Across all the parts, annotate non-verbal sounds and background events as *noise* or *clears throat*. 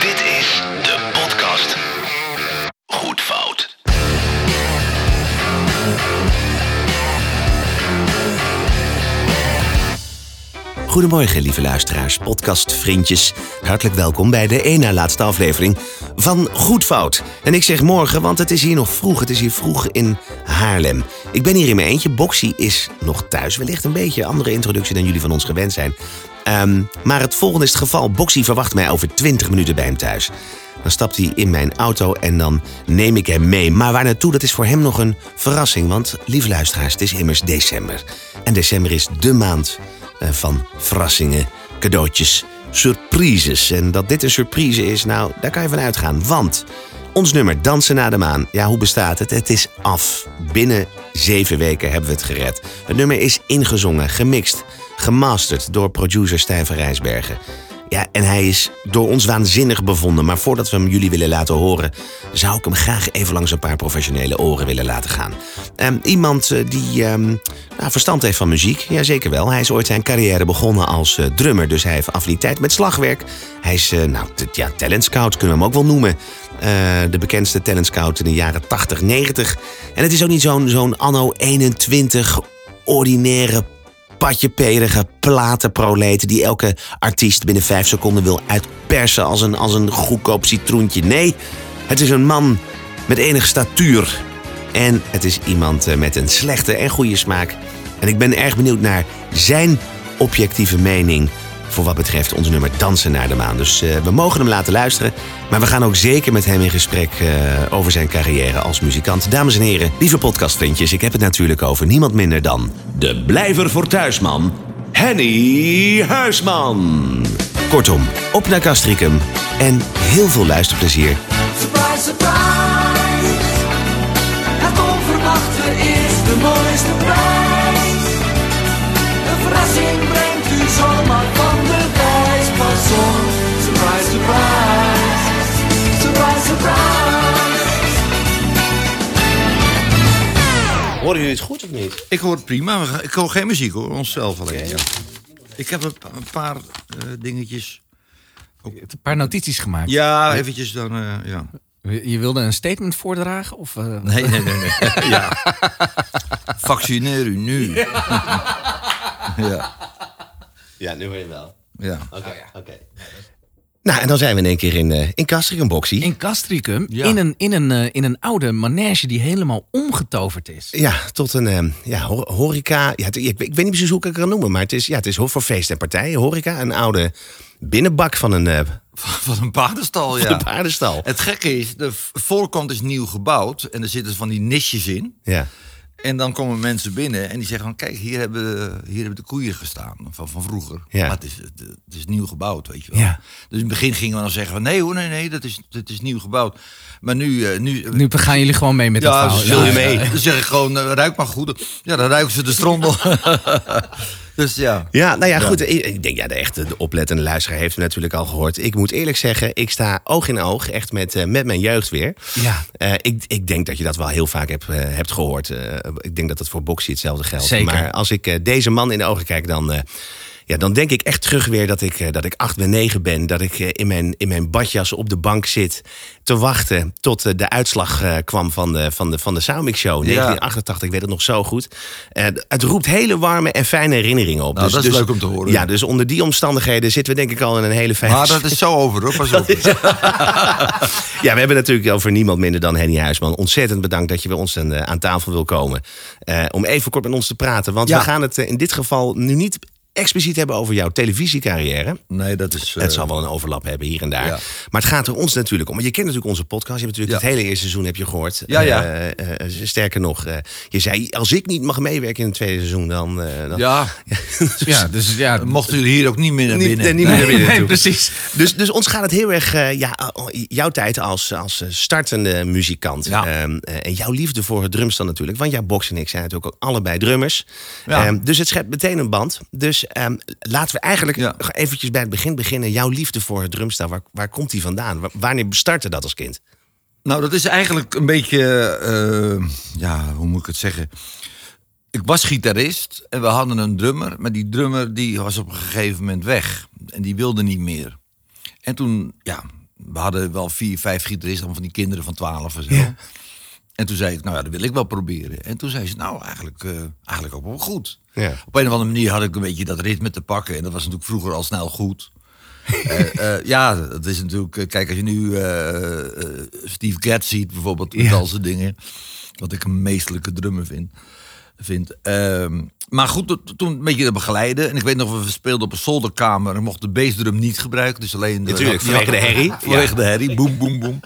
Dit is de podcast. Goed fout. Goedemorgen, lieve luisteraars, podcastvriendjes. Hartelijk welkom bij de één na laatste aflevering van Goed Fout. En ik zeg morgen, want het is hier nog vroeg. Het is hier vroeg in Haarlem. Ik ben hier in mijn eentje. Boxy is nog thuis. Wellicht een beetje andere introductie dan jullie van ons gewend zijn. Ehm, maar het volgende is het geval. Boxy verwacht mij over 20 minuten bij hem thuis. Dan stapt hij in mijn auto en dan neem ik hem mee. Maar waar naartoe, dat is voor hem nog een verrassing. Want, lieve luisteraars, het is immers december. En december is de maand eh, van verrassingen, cadeautjes, surprises. En dat dit een surprise is, nou, daar kan je van uitgaan. Want ons nummer Dansen naar de Maan, ja, hoe bestaat het? Het is af. Binnen zeven weken hebben we het gered. Het nummer is ingezongen, gemixt, gemasterd door producer Stijn Rijsbergen. Ja, en hij is door ons waanzinnig bevonden. Maar voordat we hem jullie willen laten horen, zou ik hem graag even langs een paar professionele oren willen laten gaan. Ehm, iemand eh, die ehm, nou, verstand heeft van muziek, ja zeker wel. Hij is ooit zijn carrière begonnen als eh, drummer, dus hij heeft affiniteit met slagwerk. Hij is, eh, nou, ja, talent scout kunnen we hem ook wel noemen. De bekendste talent scout in de jaren 80, 90. En het is ook niet zo'n zo'n anno 21 ordinaire patjeperige platenproleten die elke artiest binnen vijf seconden wil uitpersen als een, als een goedkoop citroentje. Nee, het is een man met enige statuur. En het is iemand eh, met een slechte en goede smaak. En ik ben erg benieuwd naar zijn objectieve mening voor wat betreft ons nummer Dansen naar de Maan. Dus eh, we mogen hem laten luisteren. Maar we gaan ook zeker met hem in gesprek eh, over zijn carrière als muzikant. Dames en heren, lieve podcastvriendjes, ik heb het natuurlijk over niemand minder dan... de blijver voor thuisman, Henny Huisman. Kortom, op naar Castricum en heel veel luisterplezier. Surprise, surprise. Het onverwachte is de mooiste Horen jullie het goed of niet? Ik hoor het prima. Ik hoor geen muziek hoor, onszelf alleen. Ja. Ik heb een, pa- een paar eh, dingetjes. een paar notities gemaakt. Ja, eventjes dan. eh, ja. Je wilde een statement voordragen? Of, eh, Nee, nee, nee. nee. *laughs* ja. Vaccineer u nu. ja. Ja, nu hoor je wel. ja. Oké, oké. Nou, en dan zijn we in één keer in, eh in Castricum, Boxy. in Castricum, Ja. in, een, in, een, eh, in een oude manege die helemaal omgetoverd is. Ja, tot een eh, ja, ho- horeca. Ja, ik, ik weet niet precies hoe ik het kan noemen, maar het is, ja, het is voor feesten en partijen. Horeca, een oude binnenbak van een, eh Van een paardenstal, van ja. een paardenstal. Het gekke is, de voorkant is nieuw gebouwd en er zitten van die nisjes in. Ja. En dan komen mensen binnen en die zeggen van... kijk, hier hebben, hier hebben de koeien gestaan van, van vroeger. Ja. Maar het is, het, het is nieuw gebouwd, weet je wel. Ja. Dus in het begin gingen we dan zeggen van... nee hoor, nee, nee, dat is, dat is nieuw gebouwd. Maar nu... eh, nu Nu gaan jullie gewoon mee met ja, dat verhaal. Ja, je mee. Dan zeg ik gewoon, eh, ruik maar goed. Ja, dan ruiken ze de strondel. *laughs* dus ja. Ja, nou ja, goed. Ik, ik denk, ja, de echte de oplettende luisteraar heeft het natuurlijk al gehoord. Ik moet eerlijk zeggen, ik sta oog in oog echt met, eh, met mijn jeugd weer. Ja. Eh, ik, ik denk dat je dat wel heel vaak hebt, eh, hebt gehoord. Eh, ik denk dat het voor Boxy hetzelfde geldt. Zeker. Maar als ik deze man in de ogen kijk, dan, ja, dan denk ik echt terug weer dat ik, eh, dat ik acht ben, negen ben. Dat ik eh, in, mijn, in mijn badjas op de bank zit te wachten tot eh, de uitslag kwam van de, van de, van de Soundmix Show. 1988, ik weet het nog zo goed. Het roept hele warme en fijne herinneringen op. Nou, dat is leuk om te horen. Ja, dus onder die omstandigheden zitten we denk ik al in een hele fijne... Maar dat is zo over hoor, pas op. *laughs* Ja, we hebben natuurlijk over niemand minder dan Henny Huisman. Ontzettend bedankt dat je bij ons aan, aan tafel wil komen. om even kort met ons te praten. Want Ja. we gaan het in dit geval nu niet expliciet hebben over jouw televisiecarrière. Nee, dat is... eh, Het zal wel een overlap hebben hier en daar. ja. Maar het gaat er ons natuurlijk om. Want je kent natuurlijk onze podcast. Je hebt natuurlijk Ja. het hele eerste seizoen heb je gehoord. Ja, ja. Eh, eh, sterker nog, eh, je zei als ik niet mag meewerken in het tweede seizoen, dan. eh, dan Ja, *laughs* Ja, dus ja. mochten jullie hier ook niet meer naar Niet- binnen. nee, niet meer naar binnen Nee, precies. Dus, dus ons gaat het heel erg, eh, ja, jouw tijd als, als eh, startende muzikant. Ja. Ehm, eh, en jouw liefde voor het drumstel natuurlijk. Want ja, Box en ik zijn natuurlijk ook allebei drummers. Ja. Ehm, dus het schept meteen een band. Dus ehm, laten we eigenlijk Ja. eventjes bij het begin beginnen. Jouw liefde voor het drumstel, waar, waar komt die vandaan? Wa- Wanneer startte dat als kind? Nou, dat is eigenlijk een beetje, eh, ja, hoe moet ik het zeggen? Ik was gitarist en we hadden een drummer, maar die drummer die was op een gegeven moment weg en die wilde niet meer. En toen, ja, we hadden wel vier, vijf gitaristen, van die kinderen van twaalf en zo. En toen zei ik, nou ja, dat wil ik wel proberen. En toen zei ze, nou eigenlijk, eh, eigenlijk ook wel goed. Ja. Op een of andere manier had ik een beetje dat ritme te pakken. En dat was natuurlijk vroeger al snel goed. *laughs* Eh, eh, ja, dat is natuurlijk... Kijk, als je nu Steve Gadd ziet bijvoorbeeld met Ja. al zijn dingen. Wat ik een meestelijke drummer vind. vind. Ehm, maar goed, to- toen een beetje te begeleiden. En ik weet nog, we speelden op een zolderkamer. En ik mocht de bassdrum niet gebruiken. Dus alleen... de- Natuurlijk, vanwege de herrie. *laughs* Vanwege de herrie. Boem, boem, boem.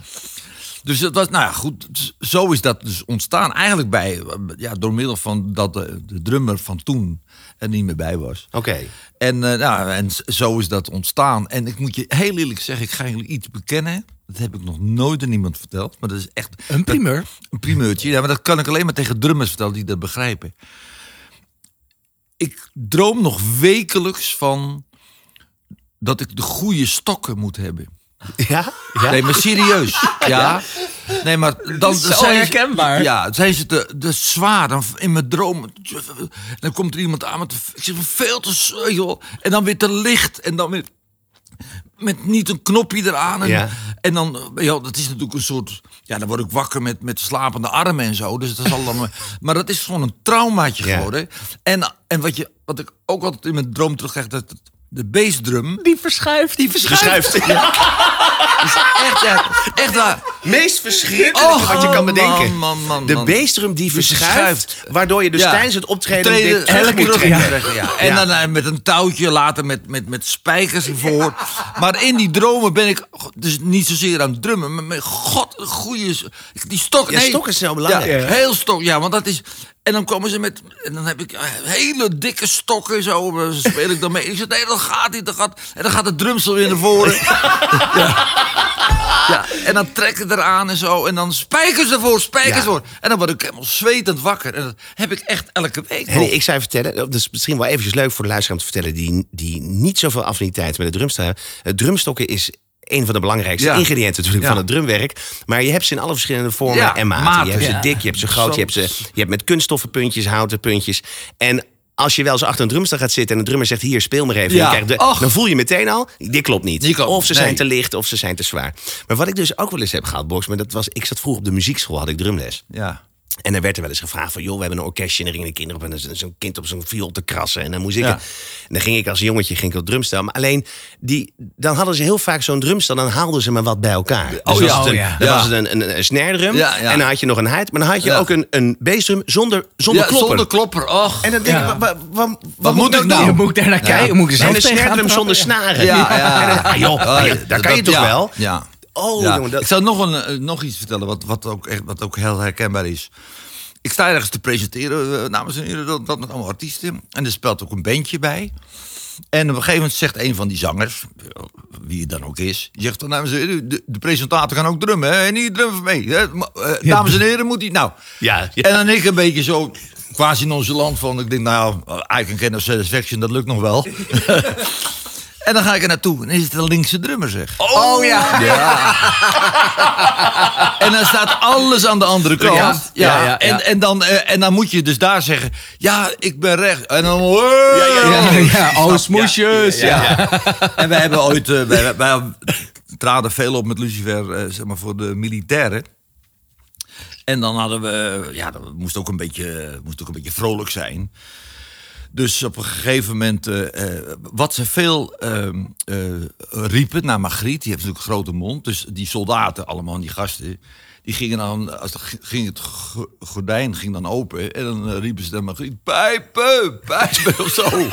Dus het was, nou ja, goed. z- Zo is dat dus ontstaan. Eigenlijk bij, ja, door middel van dat de, de drummer van toen er niet meer bij was. Oké. En, eh, nou, en zo is dat ontstaan. En ik moet je heel eerlijk zeggen, ik ga jullie iets bekennen. Dat heb ik nog nooit aan niemand verteld. Maar dat is echt Een primeur. een primeurtje. Ja, maar dat kan ik alleen maar tegen drummers vertellen die dat begrijpen. Ik droom nog wekelijks van dat ik de goede stokken moet hebben. Ja? ja? Nee, maar serieus. *laughs* Ja. Nee, maar dan is zo zijn ze- herkenbaar. Ja, zijn ze te, te zwaar. Dan in mijn droom. Dan komt er iemand aan met ik veel te joh. En dan weer te licht. En dan weer met niet een knopje eraan. En, Ja. en dan, ja, dat is natuurlijk een soort. Ja, dan word ik wakker met, met slapende armen en zo. Dus dat is allemaal. *laughs* maar dat is gewoon een traumaatje Ja. geworden. En, en wat, je, wat ik ook altijd in mijn droom terugkrijg, dat het- de bassdrum. Die verschuift. Die verschuift. Verschuift. *laughs* Echt, echt waar. Meest verschrikkelijke wat je kan bedenken. man, man, de man. beestdrum die verschuift, verschuift. waardoor je dus Ja. tijdens het optreden Treden, dit terug elke moet trekken. ja. En Ja. dan eh, met een touwtje, later met, met, met spijkers ervoor. maar in die dromen ben ik dus niet zozeer aan het drummen. Maar met god, een goede... Die stok... Ja, nee. stok is zo belangrijk. Ja, heel stok, ja, want dat is... En dan komen ze met... En dan heb ik eh, hele dikke stokken zo. eh, speel ik dan mee. Ik zeg, nee, dat gaat niet. Dat gaat, en dan gaat het drumstel weer naar voren. *laughs* Ja, en dan trekken eraan en zo. En dan spijkers ervoor, spijkers Ja. ervoor. En dan word ik helemaal zwetend wakker. En dat heb ik echt elke week Henny, ik zou je vertellen, dat is misschien wel eventjes leuk voor de luisteraar om te vertellen... die, die niet zoveel affiniteit met de drumstel hebben. Drumstokken is een van de belangrijkste Ja. ingrediënten natuurlijk Ja. van het drumwerk. Maar je hebt ze in alle verschillende vormen Ja, en maten. maten. Je hebt ze dik, je hebt ze groot, je hebt, ze, je hebt met kunststoffen puntjes, houten puntjes. En als je wel eens achter een drumstel gaat zitten en de drummer zegt... hier, speel maar even. Ja. De- dan voel je meteen al, dit klopt niet. Klopt. Of ze Nee. zijn te licht of ze zijn te zwaar. Maar wat ik dus ook wel eens heb gehad, Box... maar dat was, ik zat vroeger op de muziekschool, had ik drumles. Ja. En dan werd er wel eens gevraagd van... joh, we hebben een orkestje en er gingen de kinderen op... en zo'n kind op zo'n viool te krassen. En dan moest ik... Ja. En dan ging ik als jongetje ging ik op drumstel. Maar alleen, die, dan hadden ze heel vaak zo'n drumstel... dan haalden ze maar wat bij elkaar. Dus Oh was ja, het een, oh ja. Dan Ja. was het een, een, een snare drum. Ja, ja. En dan had je nog een hide. Maar dan had je Ja. ook een, een bassdrum zonder, zonder ja, klopper. zonder klopper. Och. En dan denk Ja. ik, wa- wa- wa- wat, Wat moet ik nou? Je moet daar naar kijken. Moet ik er zelf En een snare drum zonder snaren. Ja, ja. En dan- ah, joh, Oh, ja, daar kan je toch ja, wel? Ja. Oh, Ja. jongen. Dat, Ik zou nog, een, eh, nog iets vertellen wat, wat, ook echt, wat ook heel herkenbaar is. Ik sta ergens te presenteren, eh, dames en heren, dat, dat met allemaal artiesten. En er speelt ook een bandje bij. En op een gegeven moment zegt een van die zangers, eh, wie het dan ook is, die zegt van, dames en heren, de, de presentator kan ook drummen, hè? En niet drummen mee. Hè? Eh, dames en heren, moet hij... Nou, Ja, ja. en dan ik een beetje zo, quasi nonchalant van, ik denk, nou, I can get no satisfaction, dat lukt nog wel. *laughs* en dan ga ik er naartoe en is het een linkse drummer, zeg. Oh ja. En dan staat alles aan de andere kant. Ja, Ja, ja, ja, ja. En, en, dan, eh, en dan moet je dus daar zeggen: Ja, ik ben recht. En dan. Ja, ja, oh, smoesjes. Ja. En wij hebben ooit. eh, wij, wij traden veel op met Lucifer, eh, zeg maar voor de militairen. En dan hadden we. Ja, dat moest ook een beetje, moest ook een beetje vrolijk zijn. Dus op een gegeven moment, eh, eh, wat ze veel ehm, eh, riepen naar Margriet, die heeft natuurlijk een grote mond. Dus die soldaten, allemaal die gasten, die gingen dan, als ging het go- gordijn ging dan open. En dan riepen ze naar Margriet, pijpen, pijpen of zo.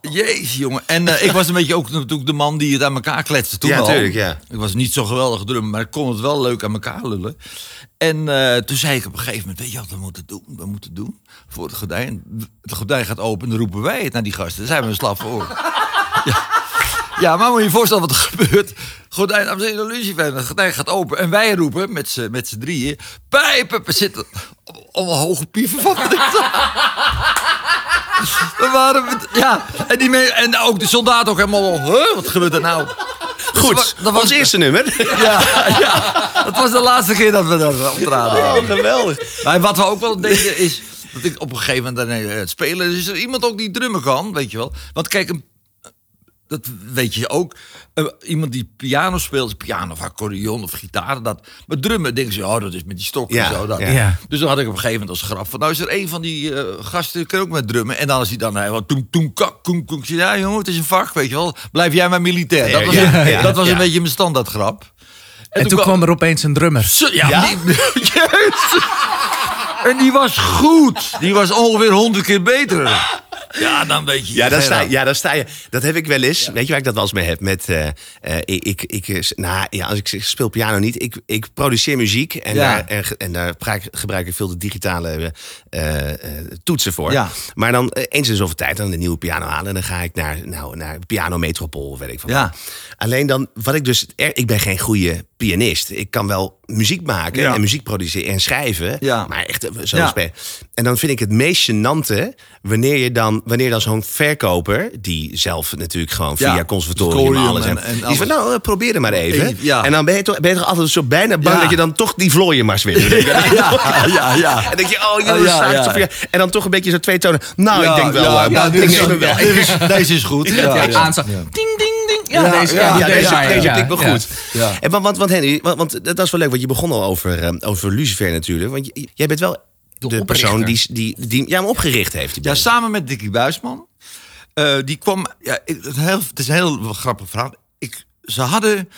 Jezus, jongen. En eh, ik was een beetje ook natuurlijk de man die het aan elkaar kletste toen Ja, al. tuurlijk, ja. Ik was niet zo geweldig drum, maar ik kon het wel leuk aan elkaar lullen. En eh, toen zei ik op een gegeven moment, weet je wat we moeten doen? We moeten doen voor het gordijn. Het gordijn gaat open, dan roepen wij het naar die gasten. Dan zijn we een slag voor. *laughs* ja. ja, maar moet je je voorstellen wat er gebeurt. Gordijn, dames en heren, Lucifer, het gordijn gaat open. En wij roepen met z'n drieën, pijpen, zitten een hoge pieven van. *laughs* We waren met, ja, en, die en ook de soldaten ook helemaal, huh, wat gebeurt er nou? Goed, Dus dat was- ons eerste nummer. *laughs* Ja, ja, dat was de laatste keer dat we daar optraden. Oh, geweldig. Maar wat we ook wel deden is dat ik op een gegeven moment aan het spelen is er iemand ook die drummen kan, weet je wel. Want kijk, een, dat weet je ook. Eh, iemand die piano speelt, piano of accordeon of gitaar. Dat, maar drummen, denken ze, oh, dat is met die stok Ja, en zo. Dat. ja. Dus dan had ik op een gegeven moment als grap van... nou is er een van die eh, gasten, die kan ook met drummen. En dan als hij dan helemaal toen, toen, kak, koen, koen. Ja jongen, het is een vak, weet je wel. Blijf jij maar militair. Dat was, Ja, dat was een beetje mijn standaardgrap. En toen kwam er opeens een drummer. Zo, ja? Die. *laughs* En die was goed. Die was ongeveer honderd keer beter. Ja, dan weet je. Ja, daar sta, ja, daar sta je. Dat heb ik wel eens. Weet je waar ik dat wel eens mee heb? Met, eh, eh, ik, ik, eh, nou, ja, als ik speel piano niet. Ik, ik produceer muziek en, Ja. daar, en, en daar gebruik, gebruik ik veel de digitale toetsen voor. Ja. Maar dan eens in zoveel tijd dan een nieuwe piano halen. En dan ga ik naar, nou, naar Piano Metropool, weet ik van. Ja. Alleen dan, wat ik dus, er- ik ben geen goede pianist. Ik kan wel muziek maken Ja. en muziek produceren en schrijven. Ja. Maar echt eh, zo Ja. En dan vind ik het meest gênante wanneer je dan, wanneer dan zo'n verkoper, die zelf natuurlijk gewoon via Ja, conservatorium alles en- en, en die is van, nou, eh, probeer er maar even. En dan ben je toch, ben je toch altijd zo bijna bang Ja. dat je dan toch die vlooien maar wint. *laughs* Ja, ja, ja. En dan denk je, oh, jullie ja, ja. En dan toch een beetje zo twee tonen. Nou, ik denk wel, Ja, eh, ik is, wel. dit is- deze is goed. *laughs* Ja, Ja, ja. aanstaan. Ding, ding, ding. Ja, Ja, deze, ja, ja, Ja, deze, ja, deze klinkt wel ja. goed. Ja. En want, want, want Henry, want, want dat is wel leuk, want je begon al over, eh, over Lucifer natuurlijk. Want j- jij bent wel de, persoon die, die, die ja, hem opgericht heeft. die Ja, band. samen met Dickie Buisman. Eh, die kwam. Ja, ik- het, is een heel, het is een heel grappig verhaal. Ik, ze hadden.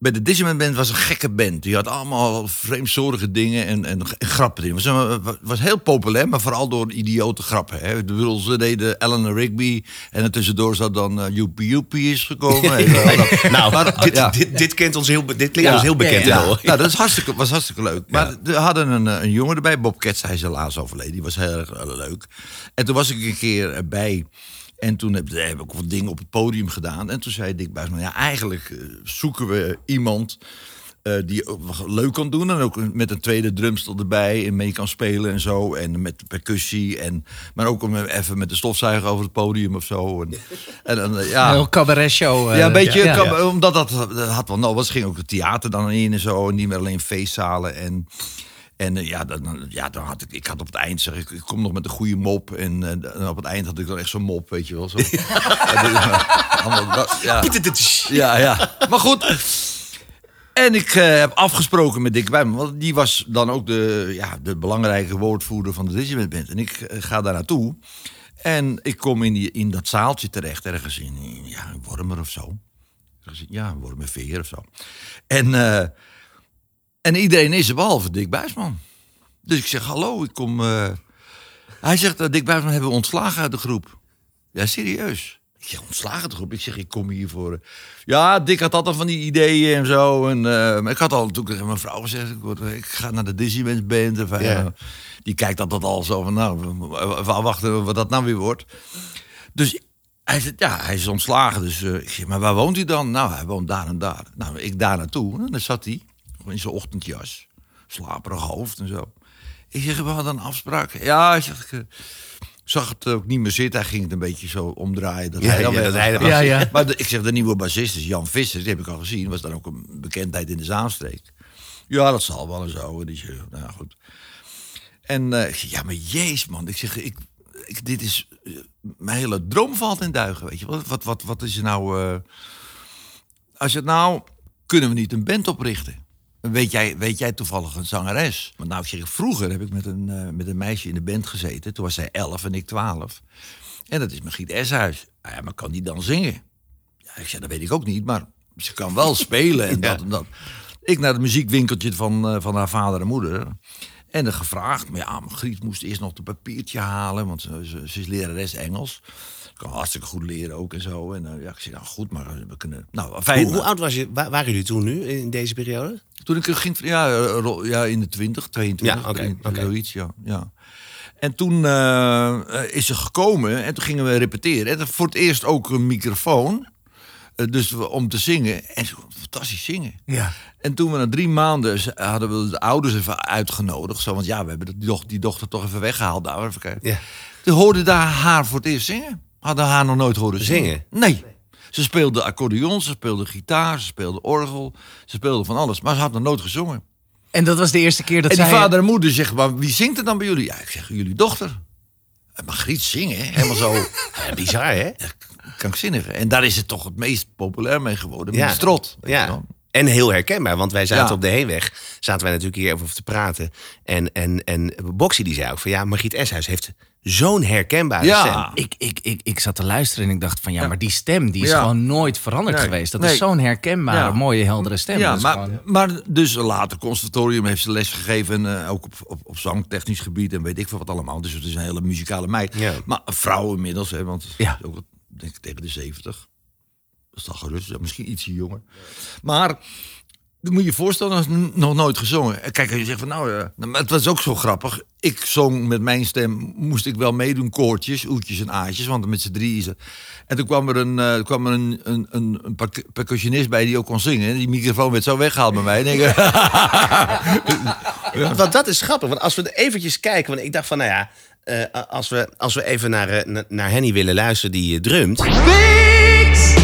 Bij de Disneyland Band was een gekke band. Die had allemaal vreemdsoortige dingen en, en, en grappen in. Het was, was heel populair, maar vooral door idiote grappen. Hè. Bedoel, ze deden Eleanor Rigby. En er tussendoor zat dan uh, Joepie Joepie is gekomen. *laughs* Dat- Nou, *laughs* maar, dit, ja. dit, dit, kent ons heel, dit klinkt Ja. ons heel bekend. Ja. Nou, dat is hartstikke, was hartstikke leuk. Maar we hadden een, eh, een jongen erbij, Bob Ketz, hij is helaas overleden. Die was heel erg eh, leuk. En toen was ik een keer erbij. En toen heb, heb ik wat dingen op het podium gedaan. En toen zei Dick Buisman, ja, eigenlijk eh, zoeken we iemand... eh, die ook leuk kan doen. En ook met een tweede drumstel erbij. En mee kan spelen en zo. En met percussie. En, maar ook om even met de stofzuiger over het podium of zo. En, en, eh, ja. Een heel cabaret show. eh, Ja, een beetje, ja. omdat dat, dat had wel, nou, was ging ook het theater dan in en zo, en niet meer alleen feestzalen en en eh, ja, dan, ja, dan had ik, ik had op het eind zeg ik, ik kom nog met een goede mop en, eh, en op het eind had ik dan echt zo'n mop, weet je wel, zo. *laughs* Ja, ja. Ja. Maar goed. En ik eh, heb afgesproken met Dick Wijman, want die was dan ook de, ja, de belangrijke woordvoerder van de Disneyland Band. En ik ga daar naartoe. En ik kom in, die, in dat zaaltje terecht, ergens in, ja, Wormer of zo. Ergens in- Ja, Wormerveer of zo. En, en iedereen is er, behalve Dick Buisman. Dus ik zeg, hallo, ik kom... eh. Hij zegt, eh, Dick Buisman hebben we ontslagen uit de groep. Ja, serieus. Ik zeg, ontslagen uit de groep? Ik zeg, ik kom hier voor... eh, Ja, Dick had altijd van die ideeën en zo. En, eh, ik had al natuurlijk tegen mijn vrouw gezegd... Ik, word, ik ga naar de Disneyland Band. Of, Ja. Die kijkt altijd al zo van... Nou, wachten wat dat nou weer wordt. Dus hij zegt, ja, hij is ontslagen. Dus ik zeg, maar waar woont hij dan? Nou, hij woont daar en daar. Nou, ik daar naartoe. En dan zat hij, in zijn ochtendjas. Slaperig hoofd en zo. Ik zeg, we hadden een afspraak. Ja, hij zegt, ik eh, zag het ook niet meer zitten. Hij ging het een beetje zo omdraaien. Dat Ja, hij dan ja, dat was. hij was. Ja, ja. Maar de- ik zeg, de nieuwe bassist is Jan Visser. Die heb ik al gezien. Was dan ook een bekendheid in de Zaanstreek. Ja, dat zal wel en zo. En die nou goed. En eh, ik zeg, ja, maar jezus man. Ik zeg, ik, ik, dit is... eh, mijn hele droom valt in duigen, weet je. Wat, wat, wat, wat is er nou... eh, als je het nou... Kunnen we niet een band oprichten? Weet jij, weet jij toevallig een zangeres? Want nou, zeg, vroeger heb ik met een, eh, met een meisje in de band gezeten. Toen was zij 11 en ik 12. En dat is Margriet Eshuis. Ah ja, maar kan die dan zingen? Ja, ik zei, dat weet ik ook niet, maar ze kan wel *laughs* spelen en dat en dat. Ik naar het muziekwinkeltje van, eh, van haar vader en moeder. En er gevraagd, maar ja, Margriet moest eerst nog een papiertje halen, want ze, ze, ze is lerares Engels. Kan hartstikke goed leren ook en zo. En eh, ja, ik zei, nou goed, maar we kunnen... Nou, fijn. Hoe, hoe oud was je, wa- waren jullie toen nu in deze periode? Toen ik ging, ja, eh, ja in de 20, 22, Ja, oké, 23, oké. zoiets, ja, ja. En toen eh, is ze gekomen en toen gingen we repeteren. En voor het eerst ook een microfoon, dus we- om te zingen. En ze kon fantastisch zingen. Ja. En toen we na drie maanden hadden we de ouders even uitgenodigd. Zo, want ja, we hebben die dochter, die dochter toch even weggehaald. Daar, even kijken. Ja. Toen hoorde daar haar voor het eerst zingen. Hadden haar nog nooit horen zingen. Zingen? Nee. Ze speelde accordeon, ze speelde gitaar, ze speelde orgel. Ze speelde van alles, maar ze had nog nooit gezongen. En dat was de eerste keer dat en zij... vader en moeder zeggen, maar wie zingt er dan bij jullie? Ja, ik zeg, jullie dochter. En Margriet zingen, hè? helemaal zo. *laughs* Ja, bizar, hè? Krankzinnige. En daar is het toch het meest populair mee geworden. Met Ja. strot. Ja. En heel herkenbaar, want wij zaten Ja. op de heenweg, zaten wij natuurlijk hier over te praten. En, en, en Boxy die zei ook van ja, Margriet Eshuis heeft zo'n herkenbare Ja. stem. Ik, ik, ik, ik zat te luisteren en ik dacht van ja, Ja. maar die stem die is Ja. gewoon nooit veranderd Nee. geweest. Dat Nee. is zo'n herkenbare, Ja. mooie, heldere stem. Ja, maar, gewoon- maar dus later conservatorium heeft ze les gegeven. En, eh, ook op, op, op zangtechnisch gebied en weet ik veel wat allemaal. Dus het is een hele muzikale meid. Ja. Maar een vrouw inmiddels, hè, want Ja. ook denk ik tegen de 70. Dat is toch gerust, misschien ietsje jonger. Maar dan moet je je voorstellen, dat is nog nooit gezongen. En Kijk, je zegt van nou, ja, nou, maar het was ook zo grappig. Ik zong met mijn stem, moest ik wel meedoen, koortjes, oetjes en aatjes, want met z'n drie is het. En toen kwam er een, eh, kwam er een, een, een, een percu- percussionist bij die ook kon zingen. Die microfoon werd zo weggehaald bij mij. En ik, *laughs* Want dat is grappig, want als we eventjes kijken, want ik dacht van nou ja, eh, als, we, als we even naar, eh, na- naar Henny willen luisteren die eh, drumt. Weeks,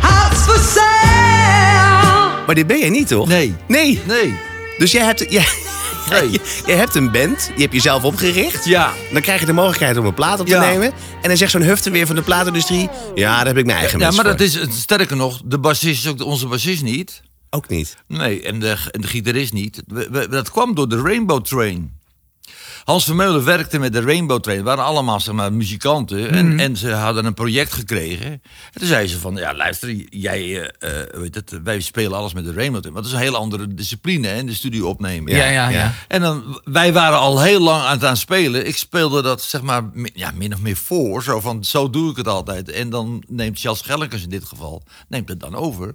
house for sale. Maar dit ben je niet toch? nee, Nee. nee, Dus jij hebt, jij, Nee. *laughs* je, je hebt een band, die heb je zelf opgericht. ja. Dan krijg je de mogelijkheid om een plaat op te Ja. nemen. En dan zegt zo'n hufte weer van de plaatindustrie... ja, daar heb ik mijn eigen Ja, mensen maar dat is, sterker nog, de bassist is ook onze bassist niet. Ook niet. Nee, en de, en de gitarist niet. We- we- dat kwam door de Rainbow Train. Hans Vermeulen werkte met de Rainbow Train. Waren allemaal zeg maar, muzikanten. En, en ze hadden een project gekregen. En toen zei ze van, ja luister, jij, eh, eh, heet het, wij spelen alles met de Rainbow Train. Want dat is een hele andere discipline, hè, de studio opnemen. ja, ja, ja. En dan, wij waren al heel lang aan het aan spelen. Ik speelde dat zeg maar ja, min of meer voor. Zo van, zo doe ik het altijd. En dan neemt Charles Gellekens in dit geval, neemt het dan over.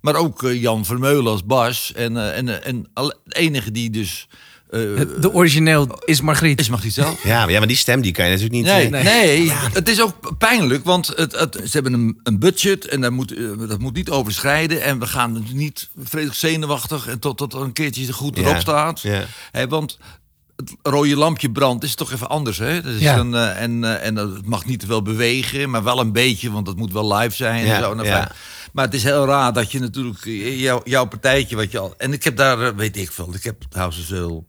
Maar ook eh, Jan Vermeulen als bas. En, eh, en, eh, en al- de enige die dus... eh, De origineel is Margriet. is mag die zelf. Ja, maar, ja, maar die stem die kan je natuurlijk niet... Nee, eh, nee. het is ook pijnlijk, want het, het, ze hebben een, een budget en dat moet, eh, dat moet niet overschrijden. En we gaan het niet vreselijk zenuwachtig en tot, tot er een keertje er goed Ja, erop staat. ja. Hè, want het rode lampje brandt is toch even anders. Hè? Dat is Ja. een, en, en dat- het mag niet te veel bewegen, maar wel een beetje, want het moet wel live zijn. Ja, en zo. En ja. enfin, Maar het is heel raar dat je natuurlijk jouw, partijtje, wat je al. En ik heb daar, weet ik veel, ik heb House of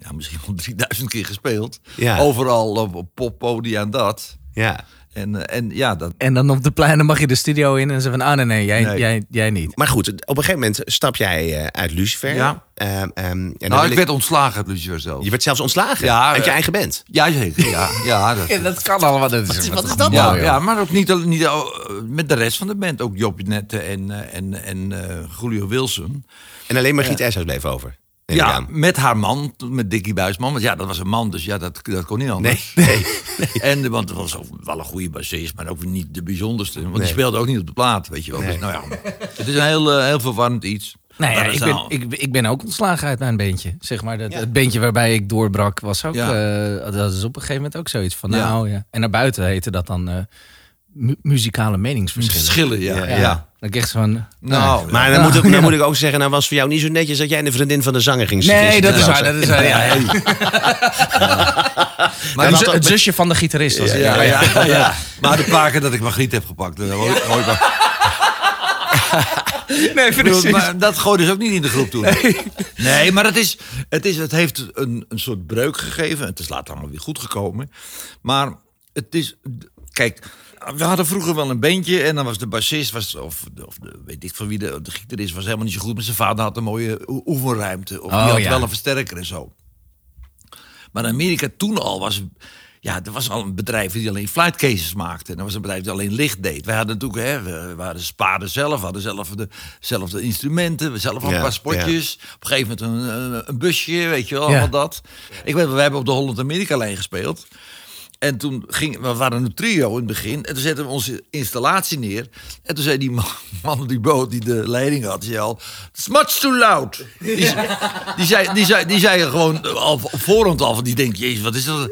Ja, misschien wel *laughs* 3000 keer gespeeld. Ja. Overal op, op poppodia en dat. Ja. En, eh, en ja, dat. En dan op de pleinen mag je de studio in en ze van, ah nee, nee, jij, Nee. Jij, jij niet. Maar goed, op een gegeven moment stap jij eh, uit Lucifer. Ja. Ehm, ehm, en dan nou, ik werd ontslagen uit Lucifer zelf. Je werd zelfs ontslagen Ja, uit je eh, eigen band. Ja, zeker. Ja, ja, *laughs* dat, dat kan allemaal. Dat is, wat is dat ja, nou, ja, maar ook niet, al- niet al- met de rest van de band. Ook Job Nette en, eh, en, en eh, Julio Wilson. En alleen maar Giet Eshuis bleef over. Ja, aan. met haar man, met Dickie Buisman. Want ja, dat was een man, dus ja, dat, dat kon niet Nee, anders. nee. *laughs* En, want het was ook wel een goede bassist, maar ook niet de bijzonderste. Want Nee. die speelde ook niet op de plaat, weet je wel. Nee. Dus nou ja, het is een heel, eh, heel verwarrend iets. Nou ja, Maar dat ik ben, nou- ik, ik ben ook ontslagen uit mijn beentje. Zeg maar, dat, Het beentje waarbij ik doorbrak was ook... Ja. eh, dat is op een gegeven moment ook zoiets van... Nou ja. En naar buiten heette dat dan eh, mu- muzikale meningsverschillen. Verschillen, ja. Ja, ja. Dan echt van... Nou, Maar dan, moet ik, dan moet ik ook zeggen, nou was voor jou niet zo netjes dat jij de vriendin van de zanger ging Nee, ging dat is waar. Dat is waar ja, ja. Maar Het dat- zu- het zusje van de gitarist was het. Ja, ja, ja. Maar de paar keer dat ik Margriet heb gepakt. Dat, ik maar- *laughs* Nee, maar dat gooide ze ook niet in de groep toen. Nee, maar het, is, het, is, het heeft een, een soort breuk gegeven. Het is later allemaal weer goed gekomen. Maar het is... Kijk, we hadden vroeger wel een bandje. En dan was de bassist, was, of, of de, weet ik van wie, de, de gitarist was helemaal niet zo goed. Maar zijn vader had een mooie oe- oefenruimte. Of Oh, die had ja. wel een versterker en zo. Maar in Amerika toen al was... Ja, er was al een bedrijf die alleen flight cases maakte. En er was een bedrijf die alleen licht deed. Wij hadden natuurlijk, hè, we waren spaden zelf, we hadden zelf de, zelf de instrumenten, we zelf al Ja, een paar spotjes. Op een gegeven moment een, een, busje, weet je wel, Ja. allemaal dat. Ik weet, wij hebben op de Holland-Amerika-lijn gespeeld. En toen ging, we waren een trio in het begin. En toen zetten we onze installatie neer. En toen zei die man, *laughs* man op die boot die de leiding had, zei al... It's much too loud. Die, die, zei, die, zei, die zei gewoon al voorhand al van die denkt, jezus, wat is dat?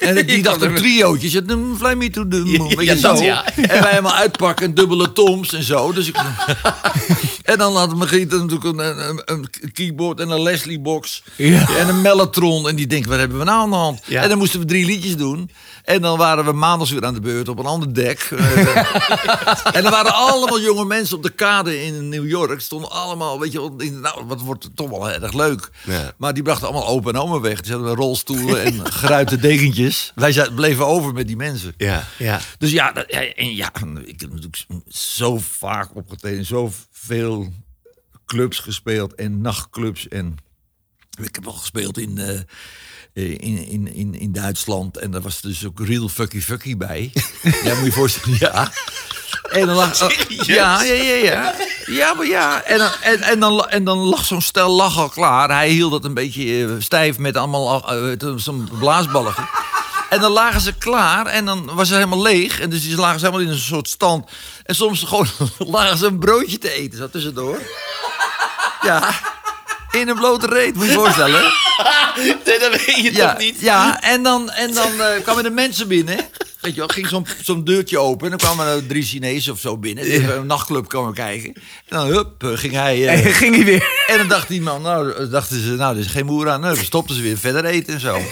En *laughs* die dacht een triootje. Zet hem fly me to the moon. Ja, ja. En wij helemaal uitpakken, dubbele toms en zo. Dus ik, *laughs* En dan had Margriet natuurlijk een, een, een keyboard en een Leslie box. Ja. En een mellotron. En die denkt, wat hebben we nou aan de hand? Ja. En dan moesten we drie liedjes doen. En dan waren we maandags weer aan de beurt op een ander dek. *laughs* Eh, en er waren allemaal jonge mensen op de kade in New York. Stonden allemaal, weet je, nou, wat wordt toch wel erg leuk. Ja. Maar die brachten allemaal opa en oma weg. Die hadden we rolstoelen en *laughs* geruite dekentjes. Wij bleven over met die mensen. Ja, ja. Dus ja, en ja, ik heb natuurlijk zo vaak opgetreden, zoveel clubs gespeeld en nachtclubs. En ik heb al gespeeld in, eh, in, in, in, in Duitsland en daar was dus ook Real Fucky Fucky bij. *laughs* ja, moet je je voorstellen, ja. En dan lag, *laughs* ja, ja, ja, ja. Ja, maar ja. En dan, en, en dan, en dan lag zo'n stel lach al klaar. Hij hield dat een beetje eh, stijf met allemaal eh, zo'n blaasballen. En dan lagen ze klaar en dan was het helemaal leeg. En dus die lagen ze helemaal in een soort stand. En soms gewoon *laughs* lagen ze een broodje te eten, zo tussendoor. Ja, in een blote reet, moet je je voorstellen. *laughs* Nee, dat weet je Ja, toch niet? ja en dan, en dan eh, kwamen de mensen binnen. Weet je wel, ging zo'n zo'n deurtje open. En dan kwamen er drie Chinezen of zo binnen. Die hebben een nachtclub komen kijken. En dan hup, eh, ging hij... eh, En ging hij weer. en dan dacht die man, nou, dachten ze, nou, er is geen moer aan. Nou, dan stopten ze weer verder eten en zo. *laughs*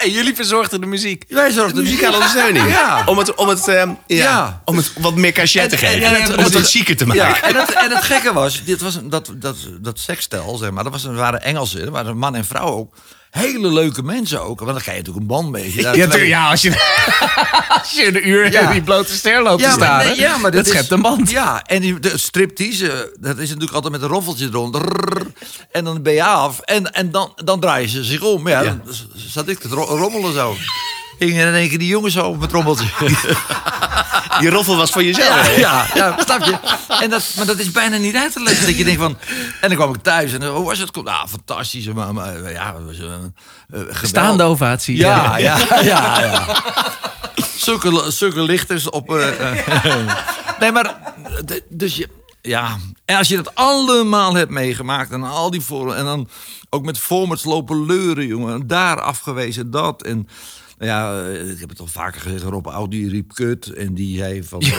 En jullie verzorgden de muziek. Wij zorgden De muzikale ondersteuning. Ja. Om het, om het, ehm, ja. Ja. Om het wat meer cachet te En- en- geven. en om het wat chiquer te maken. Ja, en het, en het gekke was, dit was een- dat, dat, dat seksstel, zeg maar, dat was, een- waren Engelsen, dat waren man en vrouw ook. Hele leuke mensen ook, want dan ga je natuurlijk een band mee. Ja, twee- ja als, je, *laughs* als je een uur Ja. in die blote ster loopt te maar, nee, ja, maar dat schept een band. Ja, en die, de striptease, dat is natuurlijk altijd met een roffeltje eronder. En dan ben je af. En, en dan, dan draaien ze zich om. Ja, dan zat ik te ro- rommelen zo. Gingen in één keer die jongens zo op mijn trommeltje. Die roffel was voor jezelf. Ja, ja, ja, snap je? En dat, maar dat is bijna niet uit te leggen. Dat je denkt van... En dan kwam ik thuis en hoe was het? Nou, fantastisch. Maar, maar ja, het was uh. Staande ovatie. Ja, ja, ja. ja, *laughs* Zulke, zulke lichters op... eh, eh. nee, maar... Dus je... Ja, en als je dat allemaal hebt meegemaakt en al die voor en dan ook met formats lopen leuren, jongen, en daar afgewezen dat en nou ja, eh, ik heb het al vaker gezegd, Rob Oud die riep kut en die zei van eh,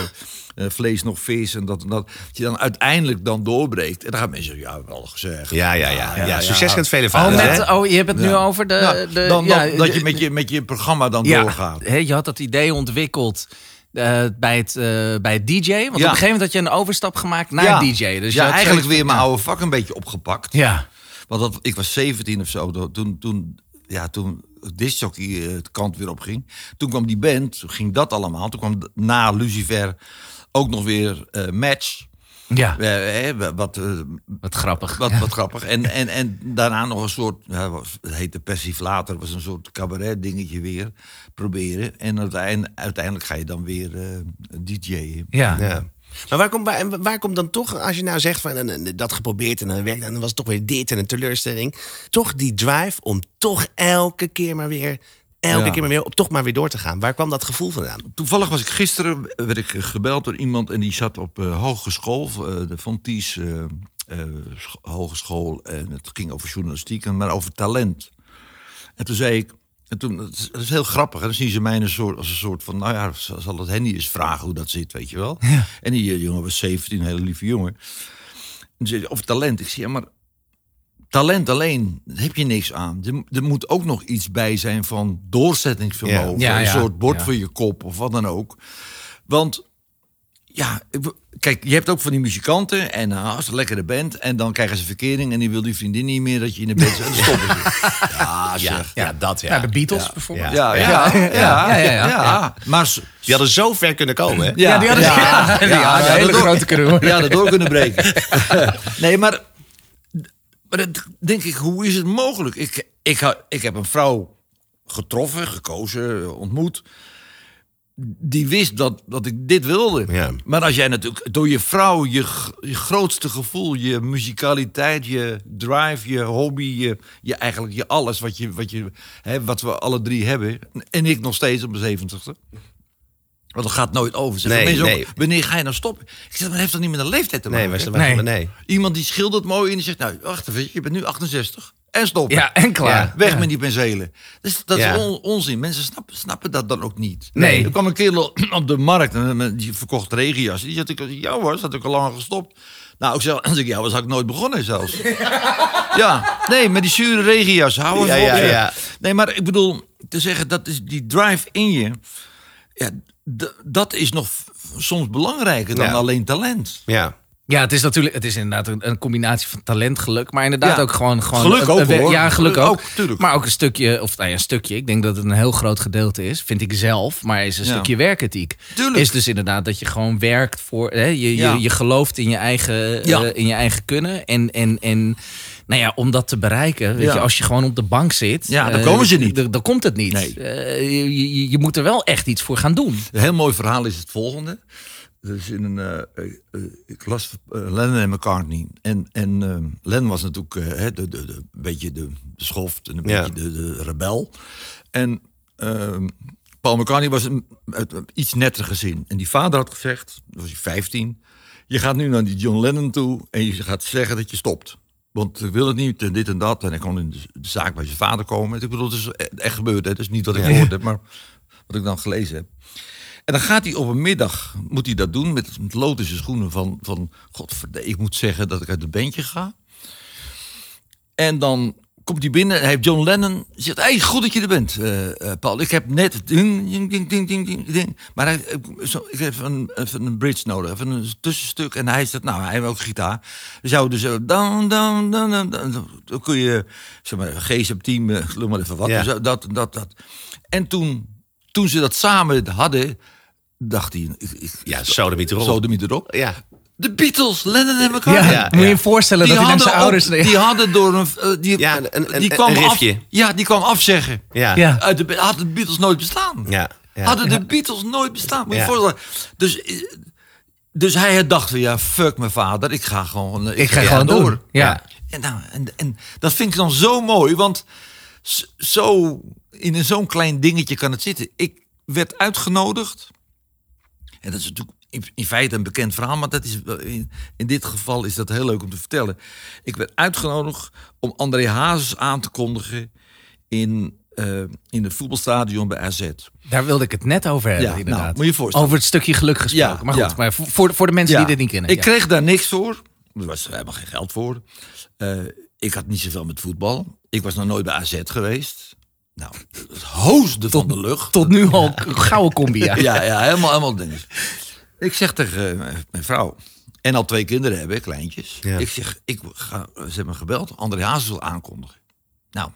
eh, vlees nog vis en dat en dat. Dat je dan uiteindelijk dan doorbreekt en dan gaan mensen zeggen, ja, wel gezegd. Ja, ja, ja. ja, ja, Succes ja. kent vele Oh, vaders. met, hè? oh, je hebt het nu over de... Ja, de dan, ja, dan- dat de- je met je, met je programma dan ja, doorgaat. hè, je had dat idee ontwikkeld eh, bij, het, eh, bij het DJ. Want op een gegeven moment had je een overstap gemaakt naar DJ. Dus je ja, eigenlijk zoiets weer mijn ja. oude vak een beetje opgepakt. Ja. Want dat, ik was 17 of zo. dat- Toen, toen, ja, toen discjockey eh, het kant weer op ging. Toen kwam die band, toen ging dat allemaal. Toen kwam na Lucifer ook nog weer eh, Match. Ja, Eh, wat, wat grappig. wat, wat *laughs* grappig. En, en, en daarna nog een soort, ja, was- het heette Persiflator, was een soort cabaret dingetje weer proberen. En uiteindelijk, uiteindelijk ga je dan weer eh DJ'en. Ja. Ja. Maar waar komt, waar, waar komt dan toch, als je nou zegt van dat geprobeerd en dan werkt en dan was het toch weer dit en een teleurstelling, toch die drive om toch elke keer maar weer, elke Ja. keer maar weer, op toch maar weer door te gaan. Waar kwam dat gevoel vandaan? Toevallig was ik gisteren werd ik gebeld door iemand en die zat op eh, hogeschool, eh, de Fonties eh sch- hogeschool. En het ging over journalistiek, en maar over talent. En toen zei ik, en toen, het is, heel grappig, hè, dan zien ze mij een soort, als een soort van, nou ja, zal het Henny eens vragen hoe dat zit, weet je wel. En die eh, jongen was 17, een hele lieve jongen. En zei of talent. Ik zei, ja, maar talent alleen, heb je niks aan. Er, er moet ook nog iets bij zijn van doorzettingsvermogen. Ja. Ja, een ja. soort bord Ja. voor je kop of wat dan ook. Want ja, kijk, je hebt ook van die muzikanten en uh, als een lekkere band en dan krijgen ze verkering en die wil die vriendin niet meer dat je in de band zit. *laughs* En dan stoppen ze. Ja, zeg. Ja, dat ja. Ja, de Beatles bijvoorbeeld. Ja, ja, ja, ja, ja, ja, ja. Maar Die hadden zo ver kunnen komen. Hè? Ja, die hadden, ja, *laughs* die hadden een hele grote kunnen worden. Ja, dat door kunnen *laughs* breken. nee, maar, maar dat denk ik, hoe is het mogelijk? Ik, ik, ik heb een vrouw getroffen, gekozen, ontmoet. Die wist dat, dat ik dit wilde. Ja. Maar als jij natuurlijk door je vrouw je, je grootste gevoel, je muzikaliteit, je drive, je hobby, je, je eigenlijk je alles wat, je, wat, je, hè, wat we alle drie hebben. En ik nog steeds op mijn zeventigste. Want dat gaat nooit over. Zeggen Nee, nee. ook, wanneer ga je nou stoppen? Ik zeg, dat heeft toch niet met een leeftijd te Nee, maken? Nee. waar, nee. Iemand die schildert mooi en die zegt, nou, wacht even, je bent nu 68. En stop. Ja, en klaar. Ja. Weg met die penselen. Dus dat Ja. is on- onzin. Mensen snappen, snappen dat dan ook niet. Nee. Er kwam een kerel *clears throat* op de markt en eh, die verkocht regenjas. Die zat ik, jou was, had ik al lang gestopt. Nou, ik zeg, *clears throat* als ik jou was, had ik nooit begonnen zelfs. *laughs* ja, nee, met die zure regenjas, hou Ja, ja, ja. Nee, maar ik bedoel, te zeggen, dat is die drive in je. Ja, dat is nog soms belangrijker dan Ja. alleen talent. Ja. Ja, het is natuurlijk, het is inderdaad een, een combinatie van talent, geluk, maar inderdaad Ja. ook gewoon, gewoon Geluk ook, een hoor. Ja, geluk ook. ook, tuurlijk. Maar ook een stukje, of nou ja, een stukje. Ik denk dat het een heel groot gedeelte is, vind ik zelf, maar is een Ja. stukje werkethiek. Tuurlijk. Is dus inderdaad dat je gewoon werkt voor, hè, je, Ja. je, je gelooft in je eigen, eh, in je eigen kunnen en en en. Nou ja, om dat te bereiken, weet Ja. je, als je gewoon op de bank zit, Ja, dan eh, komen ze niet. Dan, komt het niet. Nee. Eh, je, je, je moet er wel echt iets voor gaan doen. Een heel mooi verhaal is het volgende. Dus in een, eh, ik las eh, Lennon en McCartney. En, en eh, Lennon was natuurlijk hè, de, de, de, een beetje de, de schoft en een Ja. beetje de, de rebel. En ehm, Paul McCartney was een, uit een iets netter gezin. En die vader had gezegd, toen was hij 15... je gaat nu naar die John Lennon toe en je gaat zeggen dat je stopt. Want ik wil het niet en dit en dat. En hij kon in de, zaak bij zijn vader komen. Ik bedoel, het is echt gebeurd. Het is niet wat ik gehoord heb, maar wat ik dan gelezen heb. En dan gaat hij op een middag, moet hij dat doen met, met lotusche schoenen van, van godverde, ik moet zeggen dat ik uit het bandje ga. En dan komt hij binnen en heeft John Lennon zegt, hey, goed dat je er bent, eh, eh, Paul. Ik heb net ding, ding, ding, ding, ding, ding. Maar hij, ik- zo, ik heb een, even een bridge nodig, even een tussenstuk. En hij zegt, nou, hij heeft ook gitaar. Dus jou dus zo, dan, dan, dan, dan, dan, dan kun je, zeg maar, GSM team, uh, maar even wat, Ja. dus dat, dat, dat. En toen, toen ze dat samen hadden, dacht hij, ik, ik, Ja, sodemiet erop. Sodemiet erop. Ja. De Beatles, Lennon en McCartney. Ja, moet je je voorstellen dat hij naar zijn op- ouders... die hadden door een, eh, die, Ja, een- een- die een kwam af, riffje. ja, die kwam afzeggen. Ja. Ja. Uit de, hadden de Beatles nooit bestaan. Ja. Ja. Hadden de Beatles nooit bestaan. Moet je Ja. je voorstellen. Dus, eh, dus hij had dacht van ja, fuck mijn vader, ik ga gewoon, eh, Ik ga gewoon door. doen. Ja. En, nou, en, en dat vind ik dan zo mooi, want zo in een zo'n klein dingetje kan het zitten. Ik werd uitgenodigd. En dat is natuurlijk in, in feite een bekend verhaal, maar dat is, in, in dit geval is dat heel leuk om te vertellen. Ik werd uitgenodigd om André Hazes aan te kondigen in, eh, in het voetbalstadion bij AZ. Daar wilde ik het net over hebben, Ja, inderdaad. nou, moet je voorstellen. Over het stukje geluk gesproken. Ja, maar goed, ja. maar voor, voor de mensen die dit niet kennen. Ik kreeg daar niks voor. Er was helemaal geen geld voor. Eh, ik had niet zoveel met voetbal. Ik was nog nooit bij AZ geweest. Nou, het hoosde van de lucht. Tot nu al een gouden combi. Ja. *laughs* Ja, ja, helemaal, helemaal dinges. Ik zeg tegen eh, mijn vrouw, en al twee kinderen hebben, kleintjes. Ja. Ik zeg, ik ga, ze hebben me gebeld, André Hazes wil aankondigen. Nou,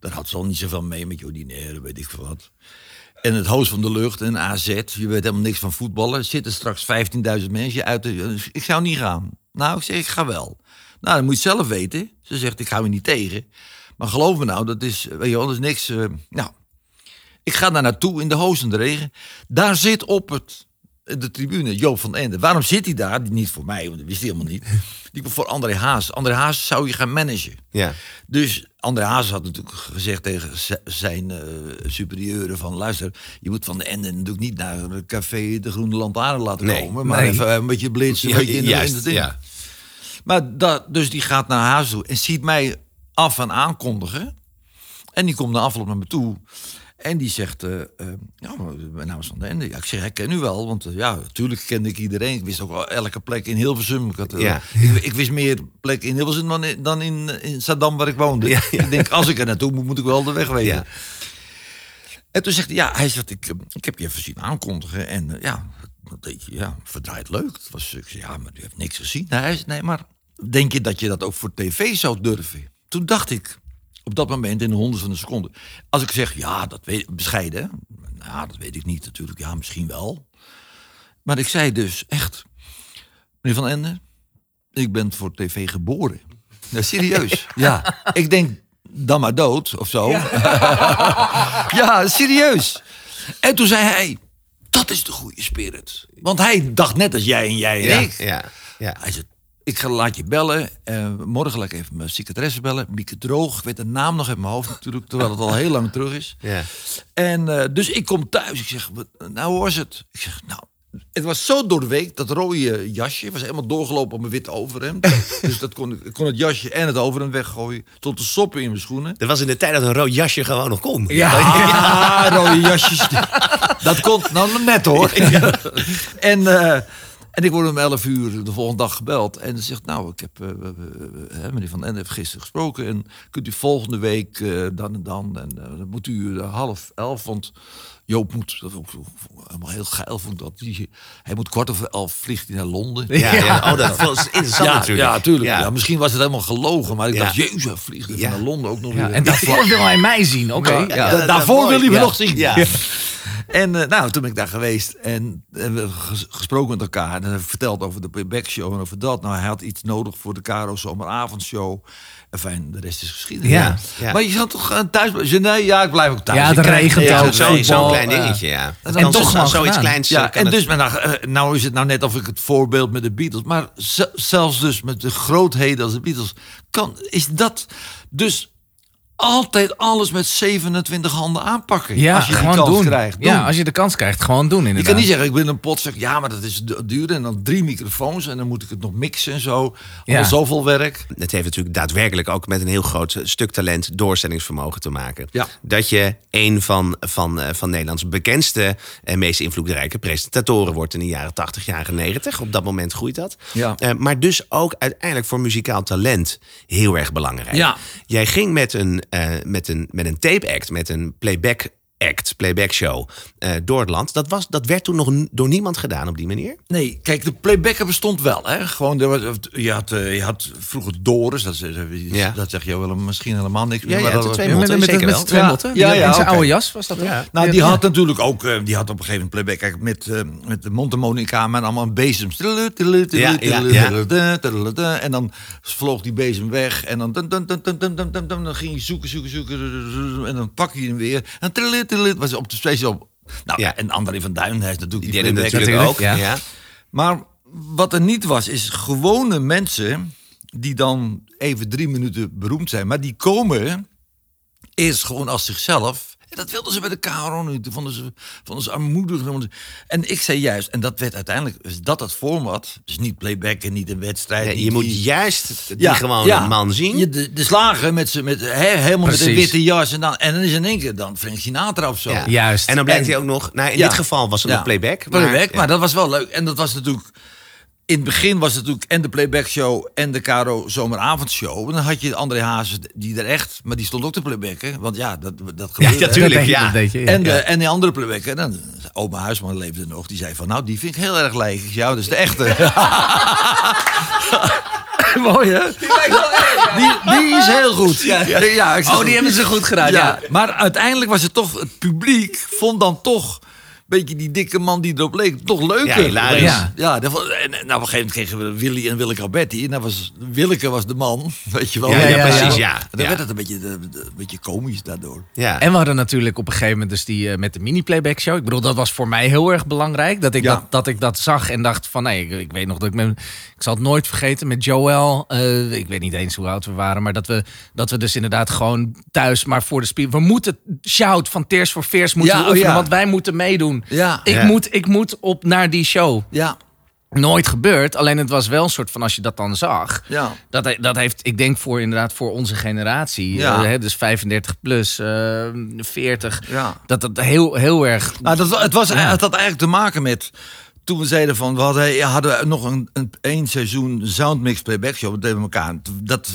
daar had ze al niet zoveel mee met Jordinaire, weet ik veel wat. En het hoofd van de lucht, en AZ, je weet helemaal niks van voetballen. Zitten straks 15.000 mensen uit. De, dus ik zou niet gaan. Nou, ik zeg, ik ga wel. Nou, dan moet je zelf weten. Ze zegt, ik ga me niet tegen. Maar geloof me nou, dat is, weet je wel, dat is niks. eh, nou, ik ga daar naartoe in de hoos en de regen. Daar zit op het, de tribune Joop van Ende. Waarom zit hij daar? Niet voor mij, want dat wist hij helemaal niet. *laughs* Die voor André Haas. André Haas zou je gaan managen. Ja. Dus André Haas had natuurlijk gezegd tegen zijn eh, superieuren van... luister, je moet van de Ende natuurlijk niet naar het café De Groene Lantaarn laten Nee, komen... maar nee. even een beetje blitsen, een Ja, beetje in ja. Maar dat, dus die gaat naar huis toe en ziet mij af en aankondigen. En die komt na afloop naar me toe. En die zegt, eh, ja, mijn naam is Van den Ende. Ja, ik zeg, ik ken u wel, want eh, ja, natuurlijk kende ik iedereen. Ik wist ook wel elke plek in Hilversum. Ik, had, Ja. ik, ik wist meer plekken in Hilversum dan in, dan in, in Saddam, waar ik woonde. Ja. Ik denk, als ik er naartoe moet, moet ik wel de weg weten. En toen zegt hij, ja, hij zegt, ik, ik heb je even zien aankondigen. En ja, dat deed je, ja, verdraaid leuk. Het was, ik zei, ja, maar u heeft niks gezien. Hij zei, nee, maar denk je dat je dat ook voor tv zou durven? Toen dacht ik, op dat moment in de honderd van een seconde. Als ik zeg, ja, dat weet bescheiden. Nou, dat weet ik niet natuurlijk. Ja, misschien wel. Maar ik zei dus echt, meneer Van Ende, ik ben voor tv geboren. Nou, serieus. *laughs* ja, ik denk dan maar dood of zo. *laughs* Ja, serieus. En toen zei hij, dat is de goede spirit. Want hij dacht net als jij en jij en Ja. ik. Ja. Ja. Hij zei, ik ga laat je bellen. Eh, morgen laat ik even mijn secretaresse bellen. Mieke Droog. Ik weet de naam nog uit mijn hoofd natuurlijk. Terwijl het al heel lang terug is. Ja. En eh, dus ik kom thuis. Ik zeg, nou hoe was het? Ik zeg, nou, het was zo doorweekt. Dat rode jasje was helemaal doorgelopen op mijn witte overhemd. *laughs* dus dat kon, ik kon het jasje en het overhemd weggooien. Tot de soppen in mijn schoenen. Dat was in de tijd dat een rood jasje gewoon nog kon. Ja, *laughs* rode jasjes. Dat komt nou net hoor. En, eh, En ik word om 11 uur de volgende dag gebeld. En ze zegt, nou, ik heb uh, meneer Van Ende heeft gisteren gesproken. En kunt u volgende week uh, dan en dan. En dan moet u half elf, want Joop moet, dat ook helemaal heel geil vond dat. Die, hij moet kwart over elf vliegt hij naar Londen. Ja, ja. oh, dat was interessant ja, natuurlijk. Ja, natuurlijk. Ja. misschien was het helemaal gelogen, maar ik dacht, jezus, vliegt hij naar Londen ook nog weer. En daarvoor wil hij mij zien, oké. Okay. Ja, daarvoor wil hij me nog zien. Ja. En uh, nou, toen ben ik daar geweest en, en we gesproken met elkaar. En hij verteld over de playback show en over dat. Nou, hij had iets nodig voor de Caro Zomeravondshow. Enfin, de rest is geschiedenis. Ja, ja. Maar je zat toch thuis blijven? Nee, ja, ik blijf ook thuis. Ja, het regent ook. Zo'n klein dingetje, ja. Dat en toch zo, zoiets kleins. Ja, en dus, maar nou, nou is het nou net of ik het voorbeeld met de Beatles. Maar zelfs dus met de grootheden als de Beatles. Kan, is dat dus altijd alles met 27 handen aanpakken. Ja, als je gewoon de kans doen. krijgt. Doen. Ja, als je de kans krijgt, gewoon doen Je inderdaad. kan niet zeggen, ik wil een pot, zeg ja, maar dat is duur. En dan drie microfoons en dan moet ik het nog mixen en zo. Ja. Al zoveel werk. Het heeft natuurlijk daadwerkelijk ook met een heel groot stuk talent doorstellingsvermogen te maken. Ja. Dat je een van, van, uh, van Nederlands bekendste en meest invloedrijke presentatoren wordt in de jaren 80, jaren 90. Op dat moment groeit dat. Ja. Uh, maar dus ook uiteindelijk voor muzikaal talent heel erg belangrijk. Ja. Jij ging met een, uh, met een, met een tape act, met een playback act, playback show uh, door het land. Dat, was, dat werd toen nog door niemand gedaan op die manier? Nee, kijk, de playbacker bestond wel. Hè? Gewoon, er was, je, had, je had vroeger Doris, dat, dat zeg je wel misschien helemaal niks. Ja, ja dat twee met. Ja, ja, ja oude jas was dat ja. Nou, die had natuurlijk ook, uh, die had op een gegeven moment playback met, uh, met de mondharmonica en allemaal bezems. En dan vloog die bezem weg en dan, dan, ging je zoeken, zoeken, zoeken en dan pak je hem weer en was op de special. Nou, Ja. en André van Duin heeft natuurlijk Die die playback. natuurlijk ook. ja. Maar wat er niet was, is gewone mensen die dan even drie minuten beroemd zijn, maar die komen eerst gewoon als zichzelf. En dat wilden ze bij de KRO niet. Dat vonden ze, vonden ze armoedig. ze- En ik zei juist, en dat werd uiteindelijk, is dat het format. Dus niet playback en niet een wedstrijd. Ja, niet je moet die- juist die gewone man zien. Je, de, de slager met, z'n- met, he, helemaal met een witte jas. En dan, en dan is in één keer dan Frank Sinatra of zo. Ja. Juist. En dan blijkt En- hij ook nog... Nou, in Ja. dit geval was het Ja. nog playback. Playback, maar, ja. dat was wel leuk. En dat was natuurlijk... In het begin was het natuurlijk en de playback show en de Caro zomeravondshow. En dan had je André Hazes, die er echt... Maar die stond ook te playbacken. Want ja, dat, dat gebeurde. ja, hè. tuurlijk, Dat deed je- ja. dat deed je, ja. En, de, en die andere playbacker, dan, oma Huisman leefde nog. Die zei van, nou, die vind ik heel erg leeg. Jou, dat is de echte. *laughs* Mooi, hè? Die, die is heel goed. Ja, ja, Oh, die hebben ze goed gedaan, ja. Maar uiteindelijk was het toch... Het publiek vond dan toch... Beetje die dikke man die erop leek, toch leuker. Ja. Ja, ja dat was- en, en nou, op een gegeven moment kregen we Willy en Willeke Alberti. En dat was, Willeke was de man, *laughs* weet je wel. Ja, ja, ja, precies, ja. En dan Ja. werd het een beetje, de- de- een beetje komisch daardoor. Ja. En we hadden natuurlijk op een gegeven moment dus die eh, met de mini-playback show. Ik bedoel, dat was voor mij heel erg belangrijk. Dat ik, Ja. dat, dat, ik dat zag en dacht van nee, ik, ik weet nog dat ik me, ik zal het nooit vergeten met Joel. eh, ik weet niet eens hoe oud we waren, maar dat we, dat we dus inderdaad gewoon thuis maar voor de spiegel. We moeten shout van Tears for Fears moeten Ja, we oh oefenen, want wij moeten meedoen. Ja. Ik, Ja. Moet, ik moet op naar die show. Ja, Nooit gebeurd. Alleen het was wel een soort van als je dat dan zag. ja. Dat, dat heeft, ik denk voor inderdaad voor onze generatie, Ja. eh, hè, dus 35 plus, eh 40, Ja. dat dat heel, heel erg. Nou, dat, het, was, Ja. het had eigenlijk te maken met... Toen we zeiden van, we hadden, hadden nog een, een één seizoen soundmix playback show. Dat deden we elkaar. Dat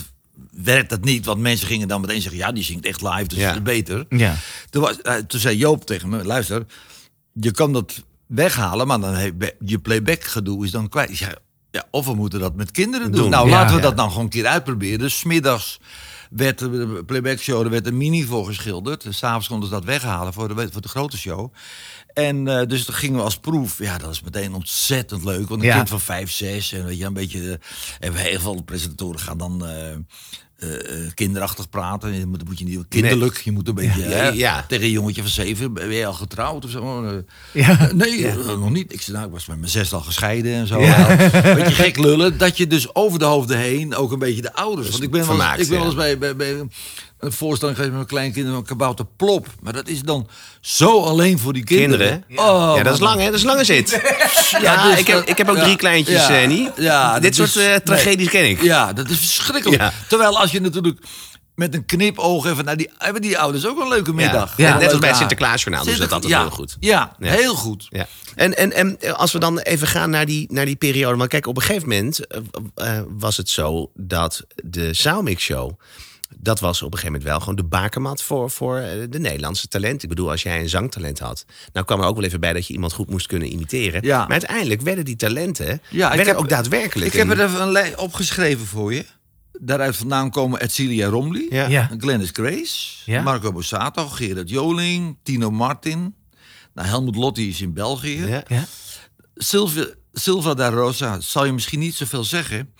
werkt dat niet, want mensen gingen dan meteen zeggen... ja, die zingt echt live, dus Ja. is beter. Ja. Toen, was, eh, toen zei Joop tegen me, luister, je kan dat weghalen... maar dan heb je playback gedoe is dan kwijt. Zei, ja, of we moeten dat met kinderen doen. Doen, Nou, ja. laten we Ja. dat dan gewoon een keer uitproberen. Dus 's middags werd de playback show, er werd een mini voor geschilderd. S'avonds konden ze dat weghalen voor de, voor de grote show. En eh, dus dat gingen we als proef. Ja, dat is meteen ontzettend leuk. Want een Ja. kind van vijf, zes en weet je, een beetje... eh, en heel veel presentatoren gaan dan... eh, eh, eh, kinderachtig praten. Je moet, je niet kinderlijk. Je moet een beetje Ja, tegen een jongetje van zeven. Ben je al getrouwd of zo? Eh, Ja. Nee, nog niet. Ik, zei, nou, ik was met mijn zes al gescheiden en zo. Een beetje gek lullen. Dat je dus over de hoofden heen ook een beetje de ouders. Want ik ben wel ik ben wel eens bij, bij, bij een voorstelling geweest met mijn kleinkinderen van Kabouter Plop. Maar dat is dan zo alleen voor die kinderen. Kinderen? Oh, ja, dat is lang, hè? Dat is lange zit. Ja, dus ik, heb, dat- ik heb ook ja, drie kleintjes, ja, eh, ja, Dit dat soort is- eh, tragedies ken ik. Ja, dat is verschrikkelijk. Ja. Terwijl als je natuurlijk met een knipoog even naar die... Hebben die ouders ook een leuke middag? Ja, Een net als bij het Sinterklaasjournaal doen ze dat altijd ja, heel goed. Ja, Ja. heel goed. Ja. En, en, en als we dan even gaan naar die, naar die periode. Want kijk, op een gegeven moment eh, eh, was het zo dat de Soundmix Show. Dat was op een gegeven moment wel gewoon de bakermat voor, voor eh, de Nederlandse talent. Ik bedoel, als jij een zangtalent had. Nou kwam er ook wel even bij dat je iemand goed moest kunnen imiteren. Ja. Maar uiteindelijk werden die talenten Ja, ik werden heb- ook daadwerkelijk. Ik heb er even een lijn opgeschreven voor je. Daaruit vandaan komen Edcilia Romley, Ja. Ja. Glennis Grace, Ja. Marco Borsato, Gerard Joling, Tino Martin. Nou, Helmut Lotti is in België. Ja. Ja. Silva, da Rosa zal je misschien niet zoveel zeggen.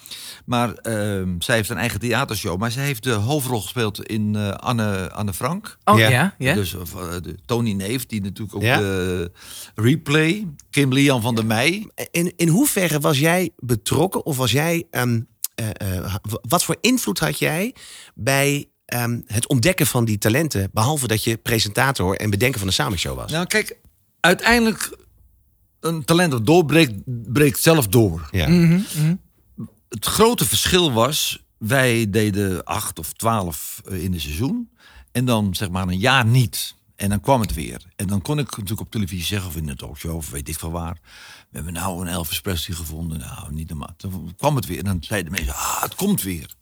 Maar ehm, zij heeft een eigen theatershow. Maar zij heeft de hoofdrol gespeeld in eh, Anne, Anne Frank. Oh Ja. ja, ja. Dus eh, de Tony Neef, die natuurlijk ook Ja. de replay. Kim Lian van der Meij. In, in hoeverre was jij betrokken of was jij. ehm, eh, eh, wat voor invloed had jij bij ehm, het ontdekken van die talenten? Behalve dat je presentator en bedenker van de Samenshow was. Nou, kijk, uiteindelijk een talent dat doorbreekt, breekt zelf door. Ja. Het grote verschil was, wij deden acht of twaalf eh, in een seizoen. En dan zeg maar een jaar niet. En dan kwam het weer. En dan kon ik natuurlijk op televisie zeggen, of in een talkshow, of weet ik van waar. We hebben nou een Elvis Presley gevonden. Nou, niet normaal. Dan kwam het weer. En dan zeiden de mensen, ah, het komt weer.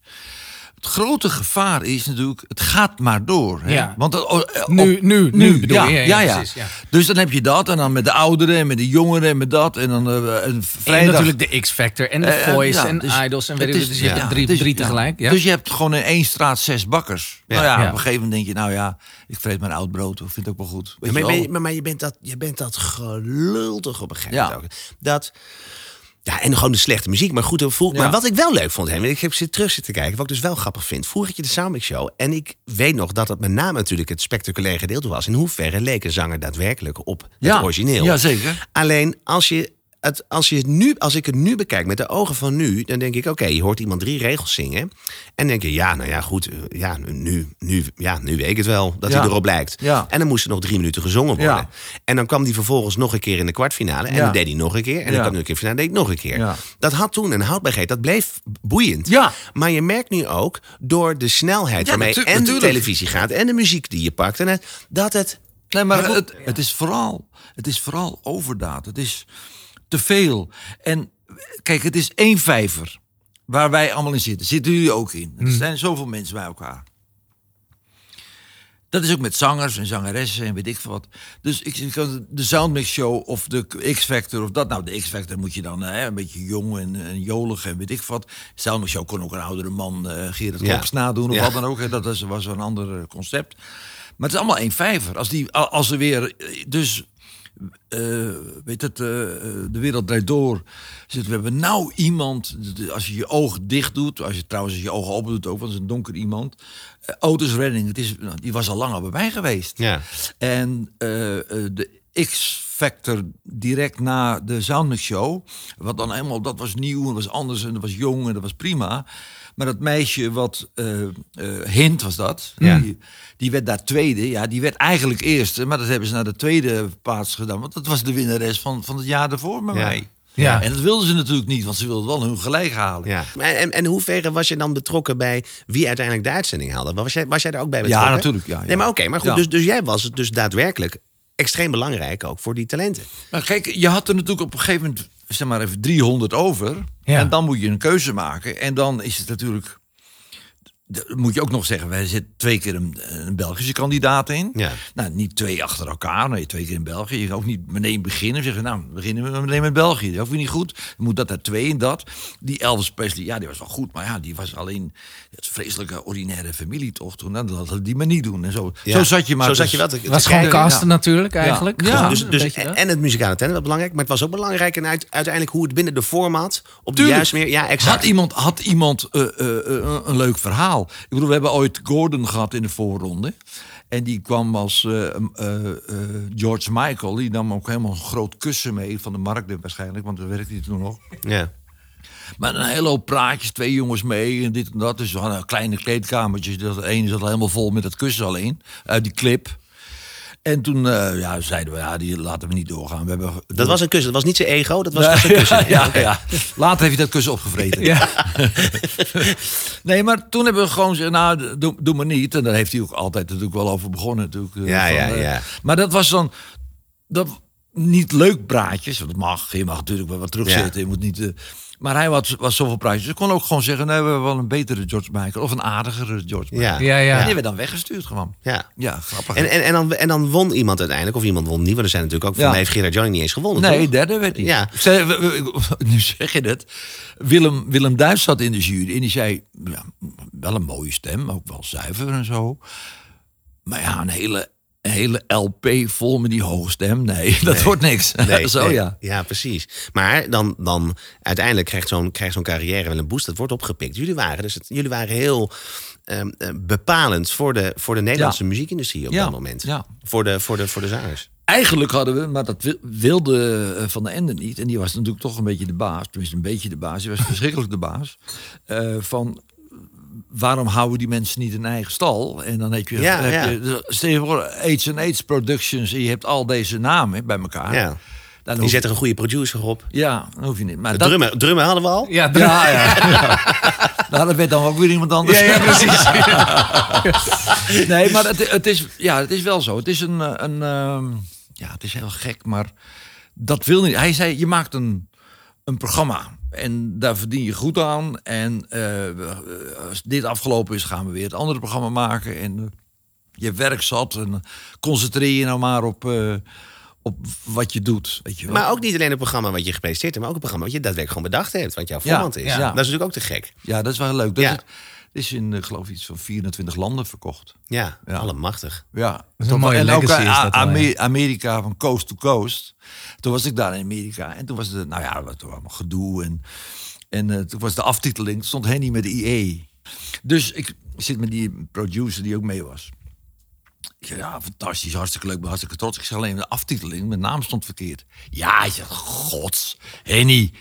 Het grote gevaar is natuurlijk, het gaat maar door. Hè? Ja. Want oh, Nu- nu- nu bedoel ja, je, ja, ja, precies, ja. Dus dan heb je dat. En dan met de ouderen en met de jongeren en met dat. En dan eh, een En vrijdag. natuurlijk de X-Factor en de Eh, eh, Voice ja, en dus Idols en weet. Dus je hebt drie, drie tegelijk. Ja. Dus je hebt gewoon in één straat zes bakkers. Nou ja, Ja. op een gegeven moment denk je, nou ja, ik vreet mijn oud brood. Ik vind het ook wel goed. Weet Maar, je maar, wel? maar, maar, maar je bent dat, je bent dat gelul toch op een gegeven moment ook. Dat, ja, en gewoon de slechte muziek. Maar goed, vroeg, Ja. maar wat ik wel leuk vond, Henry, ik heb zitten terug zitten kijken, wat ik dus wel grappig vind. Vroeger had je de Soundmix Show en ik weet nog dat het met name natuurlijk het spectaculaire gedeelte was. In hoeverre leek een zanger daadwerkelijk op het Ja. origineel. Ja, zeker. Alleen als je het, als, je het nu, als ik het nu bekijk met de ogen van nu, dan denk ik: oké, je hoort iemand drie regels zingen. En denk je: ja, nou ja, goed, eh, ja, nu, nu, ja, nu weet ik het wel dat Ja. hij erop lijkt. Ja. En dan moest er nog drie minuten gezongen worden. Ja. En dan kwam hij vervolgens nog een keer in de kwartfinale. En dan deed hij nog een keer. En dan kwam hij nog een keer in de finale. deed nog een keer. Dat had toen een houdbaarheid. Dat bleef boeiend. Ja. Maar je merkt nu ook door de snelheid waarmee en de televisie gaat en de muziek die je pakt. En het, dat het. Nee, maar het, is vooral, het is vooral overdaad. Het is te veel. En kijk, het is één vijver waar wij allemaal in zitten. Zitten jullie ook in? Er zijn zoveel mensen bij elkaar. Dat is ook met zangers en zangeressen en weet ik veel wat. Dus ik de Soundmix Show of de X-Factor of dat. Nou, de X-Factor moet je dan hè, een beetje jong en, en jolig en weet ik veel wat. Soundmix Show kon ook een oudere man, eh Gerard Ja. Nadoen of Ja. wat dan ook. Hè. Dat is, was een ander eh, concept. Maar het is allemaal één vijver. Als, die, als er weer... eh, Dus, eh, weet het, eh, eh, de wereld draait door. Zit, we hebben nou iemand... Als je je ogen dicht doet... Als je trouwens als je ogen open doet ook, want het is een donker iemand. eh, Otis Redding, het is, nou, die was al lang al bij mij geweest. Ja. En de X-Factor direct na de Soundmix Show. Wat dan helemaal, dat was nieuw en was anders en dat was jong en dat was prima. Maar dat meisje wat, eh, eh, Hint was dat, Ja. die, die werd daar tweede. Ja, die werd eigenlijk eerste, maar dat hebben ze naar de tweede plaats gedaan. Want dat was de winnares van, van het jaar daarvoor met Ja. mij. Ja. En dat wilden ze natuurlijk niet, want ze wilden wel hun gelijk halen. Ja. En, en, en hoeverre was je dan betrokken bij wie uiteindelijk de uitzending haalde? Was jij, was jij daar ook bij betrokken? Ja, natuurlijk, ja, ja. Nee, maar oké, maar goed. Ja. Dus, dus jij was het dus daadwerkelijk extreem belangrijk ook voor die talenten. Maar kijk, je had er natuurlijk op een gegeven moment, zeg maar even 300 over. Ja. En dan moet je een keuze maken. En dan is het natuurlijk. Moet je ook nog zeggen, wij zitten twee keer een, een Belgische kandidaat in. Ja. Nou, niet twee achter elkaar, nee, twee keer in België. Je kan ook niet meteen beginnen. Zeggen, nou, we beginnen we meteen met België. Dat hoeft niet goed. Dan moet dat er twee en dat. Die Elvis Presley, ja, die was wel goed. Maar ja, die was alleen het vreselijke ordinaire familie toch. Toen, nou, dat hadden die maar niet doen. En zo, Ja. zo zat je maar. Zo zat te- je wel te- Het was te gewoon kijken. casten ja. natuurlijk eigenlijk. Ja. Dus, dus, en het muzikale talent was belangrijk, maar het was ook belangrijk en uit, uiteindelijk hoe het binnen de format op de juiste meer. Ja, exact. Had iemand, had iemand eh, eh, eh, een leuk verhaal? Ik bedoel, we hebben ooit Gordon gehad in de voorronde. En die kwam als eh, eh, eh, George Michael. Die nam ook helemaal een groot kussen mee van de markt waarschijnlijk. Want daar werkte hij toen nog. Ja. Maar een hele hoop praatjes, twee jongens mee en dit en dat. Dus we hadden kleine kleedkamertjes. Dat ene zat helemaal vol met dat kussen alleen. Uit die clip. En toen eh, ja, zeiden we, ja, die laten we niet doorgaan. We hebben, Dat was een kussen. Dat was niet zijn ego, dat was een kussen. *laughs* ja, ja. Later heeft hij dat kussen opgevreten. Ja. *laughs* Nee, maar toen hebben we gewoon gezegd, nou, doe, doe maar niet. En daar heeft hij ook altijd natuurlijk wel over begonnen. Natuurlijk, eh, Ja, ja, eh, ja. Maar dat was dan dat, niet leuk praatjes. Want dat mag, je mag natuurlijk wel wat terugzetten. Ja. Je moet niet... eh, maar hij was, was zoveel praatjes. Ik kon ook gewoon zeggen, nee, we hebben wel een betere George Michael. Of een aardigere George Michael. Ja. Ja, ja. En die werd dan weggestuurd gewoon. Ja. Ja, grappig. En, en, en, dan, en dan won iemand uiteindelijk, of iemand won niet, want er zijn natuurlijk ook van Ja. mij heeft Gerard Johnny niet eens gewonnen. Nee, toch? derde werd hij. Ja. *laughs* Nu zeg je het. Willem, Willem Duis zat in de jury en die zei... Ja, wel een mooie stem, ook wel zuiver en zo. Maar ja, een hele, een hele LP vol met die hoge stem. Nee, *laughs* dat wordt niks. *laughs* Nee, *laughs* zo nee. ja. Ja, precies. Maar dan, dan uiteindelijk krijgt zo'n krijgt zo'n carrière wel een boost. Dat wordt opgepikt. Jullie waren, dus het, jullie waren heel ehm, eh, bepalend voor de, voor de Nederlandse Ja. muziekindustrie op Ja, dat moment. ja. Voor, de, voor, de, voor de zangers. Eigenlijk hadden we, maar dat wi- wilde eh, Van der Ende niet. En die was natuurlijk toch een beetje de baas. Tenminste, een beetje de baas. Die was verschrikkelijk de baas. Eh, van waarom houden die mensen niet een eigen stal? En dan heb je, Ja, heb ja. je stel je voor, Aids and Aids Productions. En je hebt al deze namen bij elkaar. Ja. Dan zet er een goede producer op. ja, dan hoef je niet. Maar De dat, drummer, drummer hadden we al. Ja, Ja, *laughs* ja. nou, dat werd dan ook weer iemand anders. Ja, ja, precies. *laughs* Nee, maar het, het, is, ja, het is wel zo. Het is een, eh, een ehm, ja, het is heel gek, maar dat wil niet. Hij zei, je maakt een, een programma en daar verdien je goed aan. En we- als dit afgelopen is, gaan we weer het andere programma maken. En eh, je werk zat en concentreer je nou maar op, op wat je doet. Weet je wel. Maar ook niet alleen een programma wat je gepresenteerd hebt, maar ook een programma wat je daadwerkelijk gewoon bedacht hebt. Wat jouw Ja, voorhand is. ja. Dat is natuurlijk ook te gek. ja, dat is wel leuk. Dat Ja. is, het is in, eh, geloof ik, iets van 24 landen verkocht. Ja, Ja. allemachtig. Ja, is een mooie en ook legacy, eh, is dat wel, Ame- ja. Amerika van coast to coast. Toen was ik daar in Amerika en toen was het, nou ja, dat was allemaal gedoe en en eh, toen was de aftiteling, toen stond Henny met de IE. Dus ik zit met die producer die ook mee was. Ik zeg, ja, fantastisch, hartstikke leuk, ben hartstikke trots. Ik zeg alleen, de aftiteling, mijn naam stond verkeerd. Ja, ik zeg, gods, Henny.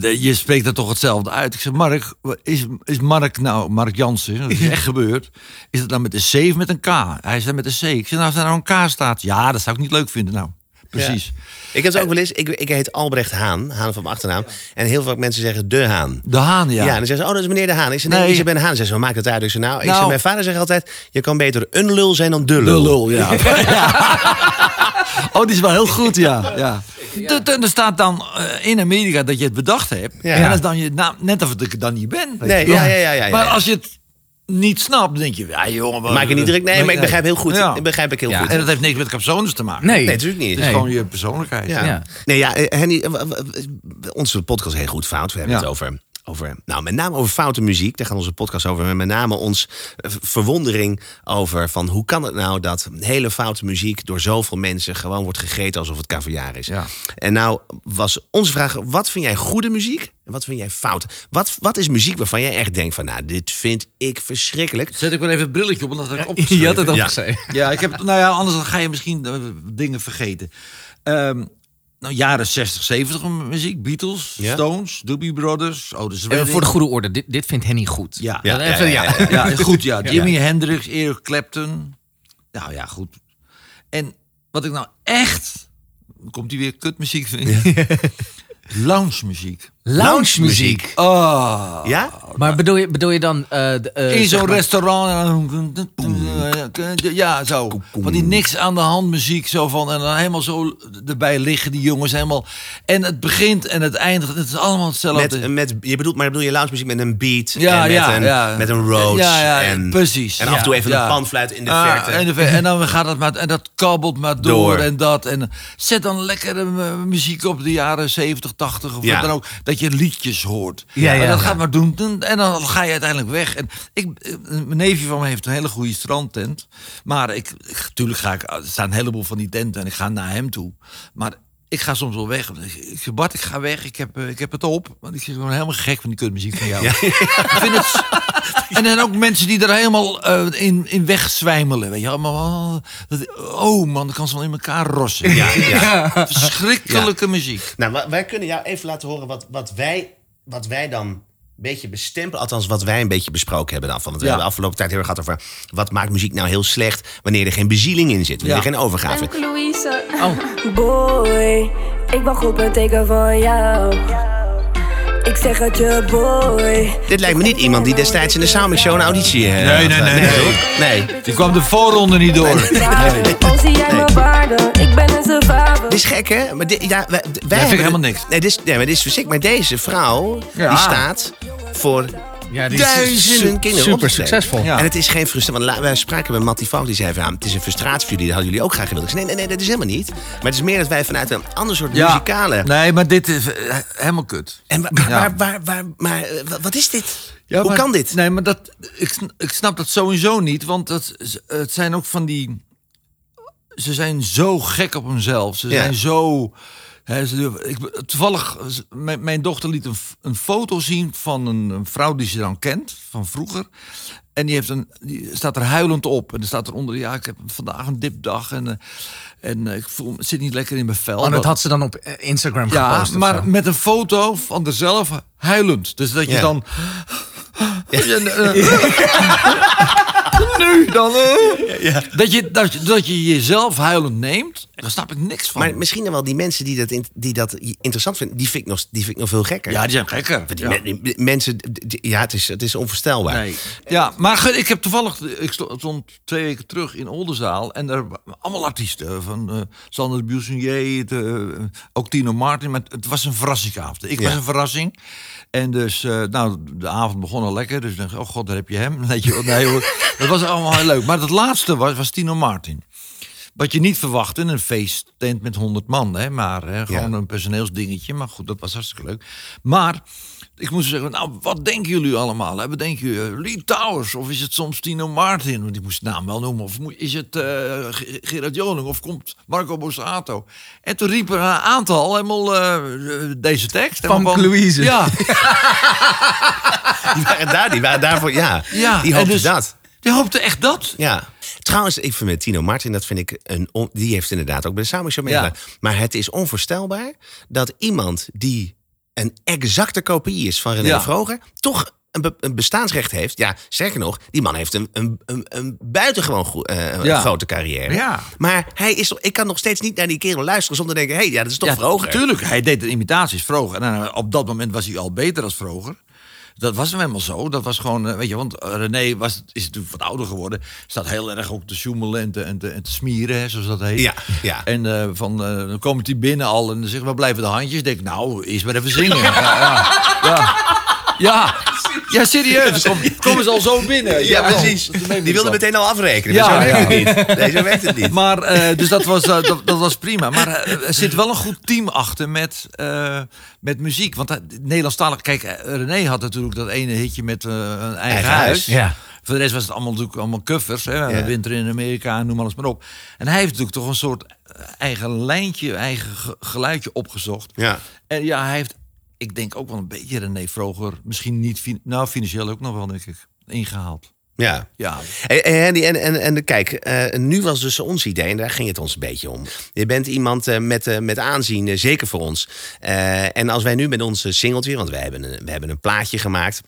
Je spreekt er toch hetzelfde uit. Ik zeg, Mark, is, is Mark nou, Mark Jansen, dat is *laughs* echt gebeurd. Is het nou met een C of met een K? Hij zei met een C. Ik zeg, nou, als er nou een K staat. Ja, dat zou ik niet leuk vinden. Nou, precies. Ik heb het ook wel eens, ik, ik heet Albrecht Haan, Haan van mijn achternaam. En heel veel mensen zeggen De Haan. De Haan, ja. Ja, en dan zeggen ze, oh, dat is meneer De Haan. Ik zeg, nee, Nee. ik ben De Haan. Ze zeggen, maakt het uit? Ik zeg, nou, ik Nou. zeg, mijn vader zegt altijd, je kan beter een lul zijn dan de De lul. lul, *laughs* ja. oh, die is wel heel goed, ja. ja. De- de- Er staat dan eh, in Amerika dat je het bedacht hebt. Ja. En dat is dan je naam, net of het ik dan niet ben. weet Nee, ja, ja, ja, ja, ja. Maar als je het niet snapt, dan denk je, ja jongen... Maak je niet druk? Nee, maar ik begrijp heel goed. Ja. Ik begrijp ik heel Ja. goed. En dat heeft niks met capsones te maken. Nee. Nee, natuurlijk niet. Het is Nee. gewoon je persoonlijkheid. Ja. Ja. Nee, ja, eh, Henny, eh, onze podcast is heel goed fout. We hebben Ja. het over, over, nou, met name over foute muziek. Daar gaat onze podcast over. Maar met name ons eh, verwondering over van hoe kan het nou dat hele foute muziek door zoveel mensen gewoon wordt gegeten alsof het caviar is. Ja. En nou was onze vraag, wat vind jij goede muziek en wat vind jij fout? Wat, wat is muziek waarvan jij echt denkt van, nou, dit vind ik verschrikkelijk. Zet ik wel even het brilletje op, omdat ik Je opgeschreven. had het Ja. opgeschreven. Ja, ik heb, nou ja, anders dan ga je misschien eh, dingen vergeten. Ehm, nou, jaren 60, 70 muziek. Beatles, Ja. Stones, Doobie Brothers, Otis Even Redding. voor de goede orde, dit, dit vindt Henny goed. Ja, Ja, ja, ja, Even, ja, ja. ja, ja, goed, *laughs* ja. Jimi Hendrix, Eric Clapton. Nou ja, goed. En wat ik nou echt... Komt die weer kutmuziek vind *laughs* Lounge muziek. Lounge muziek. Oh. Ja? Maar bedoel je, bedoel je dan... eh, de, eh, In zeg zo'n maar- restaurant. Ja, zo. Van die niks aan de hand muziek. Zo van, en dan helemaal zo erbij liggen die jongens helemaal. En het begint en het eindigt. Het is allemaal hetzelfde. Met, met, je bedoelt, maar bedoel je lounge muziek met een beat Ja, en met, ja, een, ja. met een Rhodes. Ja, ja, en, precies. En af en toe Ja, even ja. een panfluit in de Ah, verte. in de ver- en dan gaat het maar, en dat kabbelt maar door, Door. en dat. En zet dan lekkere eh, muziek op de jaren 70, 80 of Ja. wat dan ook. Dat je liedjes hoort. Ja, en ja, dat ja. gaat maar doen, En dan ga je uiteindelijk weg. En ik, eh, mijn neefje van me heeft een hele goede strandtent. Maar ik, ik, natuurlijk ga ik, er staan een heleboel van die tenten en ik ga naar hem toe. Maar ik ga soms wel weg. Ik zeg, Bart, ik ga weg. Ik heb, eh, ik heb het op. Want ik zit gewoon helemaal gek van die kutmuziek van jou. Ik vind het... En dan ook mensen die er helemaal eh, in, in wegzwijmelen. Weet je, allemaal. oh, dat- oh man, dat kan ze wel in elkaar rossen. Ja, ja. Verschrikkelijke muziek. Nou, wij kunnen jou even laten horen wat, wat, wij, wat wij dan beetje bestempelen. Althans, wat wij een beetje besproken hebben dan. Van, want we Ja. hebben de afgelopen tijd heel erg gehad over... wat maakt muziek nou heel slecht wanneer er geen bezieling in zit. Wanneer Ja. er geen overgave. Dank Louise. Oh. *laughs* Boy, ik wacht op een teken van jou. Ik zeg het je, boy. Dit lijkt me niet iemand die destijds in de Soundmix Show een auditie... eh, Nee, nee, had. nee, nee. hoor. nee. Die kwam de voorronde niet door. *laughs* Al zie jij mijn waarde, ik ben een survivor. Dit is gek, hè? Maar dit, ja, wij, wij vind ik helemaal niks. Nee, dit is, nee, maar dit is verschrikkelijk. Maar deze vrouw, Ja. die staat voor Ja, die is duizenden su- kinderen super succesvol. Ja. En het is geen frustratie. Want wij spraken met Mattie Valk, die zei van... ja, het is een frustratie voor jullie, dat hadden jullie ook graag gewild. Ik zei, nee, nee, nee, dat is helemaal niet. Maar het is meer dat wij vanuit een ander soort Ja. muzikale... Nee, maar dit is eh, helemaal kut. En waar, Ja. waar, waar, waar- maar eh, wa- wat is dit? Ja, Hoe maar- kan dit? Nee, maar dat, ik, ik snap dat sowieso niet. Want dat, het zijn ook van die... Ze zijn zo gek op hunzelf. Ze Ja. zijn zo... Hè, ze, ik, toevallig, mijn, mijn dochter liet een, foto zien van een, een vrouw die ze dan kent, van vroeger. En die, heeft een, die staat er huilend op. En er staat eronder, ja, ik heb vandaag een dipdag. En, eh, en eh, ik voel, zit niet lekker in mijn vel. Oh, dat had ze dan op eh, Instagram Ja, gepost. of maar met een foto van dezelf huilend. Dus dat je Ja. dan... *laughs* *laughs* *laughs* *laughs* nu dan... eh, dat, je, dat, dat je jezelf huilend neemt, daar snap ik niks van. Maar misschien dan wel die mensen die dat, in- die dat interessant vinden... die vind ik nog, die vind ik nog veel gekker. ja, die zijn gekker. Die Ja. me- die mensen... ja, het is, het is onvoorstelbaar. Nee. Ja, maar ik heb toevallig, ik sto- stond twee weken terug in Oldenzaal en daar waren allemaal artiesten van eh Sander Buissonier, de, eh, ook Tino Martin, maar het was een verrassingsavond. Ik was een verrassing. En dus, eh, nou, de avond begon al lekker, dus ik dacht, oh god, daar heb je hem. *laughs* Je, wel. nee, hoor, dat was allemaal heel leuk. Maar het laatste was, was Tino Martin. Wat je niet verwacht in een feesttent met 100 man, hè, maar hè, gewoon Ja. een personeelsdingetje. Maar goed, dat was hartstikke leuk. Maar ik moest zeggen, nou, wat denken jullie allemaal? Hè? Wat denken jullie? Lee Towers of is het soms Tino Martin? Want die moest de naam wel noemen. Of is het eh, Ge- Gerard Joling of komt Marco Borsato? En toen riepen een aantal helemaal eh, deze tekst. Van van- Louise. Ja, *laughs* Die waren daar, die waren daarvoor... Ja, ja. die en hoopten dus- dat. Die hoopte echt dat. Ja. Trouwens, ik vind met Tino Martin, dat vind ik een. on- die heeft inderdaad ook bij de Sound Show Ja. Maar het is onvoorstelbaar dat iemand die een exacte kopie is van René Ja. Vroger, toch een, be- een bestaansrecht heeft. Ja, sterker nog, die man heeft een, een, een, een buitengewoon goe- eh, Ja. grote carrière. Ja. Maar hij is, ik kan nog steeds niet naar die kerel luisteren zonder te denken: hé, hey, ja, dat is toch ja, Vroger. Tuurlijk, hij deed de imitaties Vroger. En eh, op dat moment was hij al beter als Vroger. Dat was hem helemaal zo. Dat was gewoon, eh, weet je, want eh, René was, is natuurlijk wat ouder geworden. Staat heel erg ook te sjoemelen en te, en te, en te smieren, hè, zoals dat heet. Ja, ja. En eh, van, dan komt hij binnen al en dan zegt, waar blijven de handjes? Ik denk, nou, eerst maar even zingen. ja, ja, ja. Ja, *laughs* ja serieus. Kom, komen ze al zo binnen. Ja, precies. Die wilde wel. meteen al afrekenen. Ja, maar zo werkt het niet. Nee, zo werkt het niet. Maar, eh, dus dat was, eh, dat, dat was prima. Maar eh, er zit wel een goed team achter met, eh, met muziek. Want uh, Nederlandstalig... Kijk, René had natuurlijk dat ene hitje met een eigen, Eigen huis. huis. Ja. Voor de rest was het allemaal natuurlijk allemaal covers. Hè? Ja. Winter in Amerika, noem alles maar op. En hij heeft natuurlijk toch een soort eigen lijntje, eigen ge- geluidje opgezocht. Ja. En ja, hij heeft, ik denk ook wel een beetje René Vroger... Misschien niet, nou financieel ook nog wel, denk ik, ingehaald. Ja. Ja, En, en, en, en, kijk, eh, nu was dus ons idee, en daar ging het ons een beetje om. Je bent iemand eh, met, eh, met aanzien, zeker voor ons. En als wij nu met ons singeltje, want wij hebben een, we hebben een plaatje gemaakt.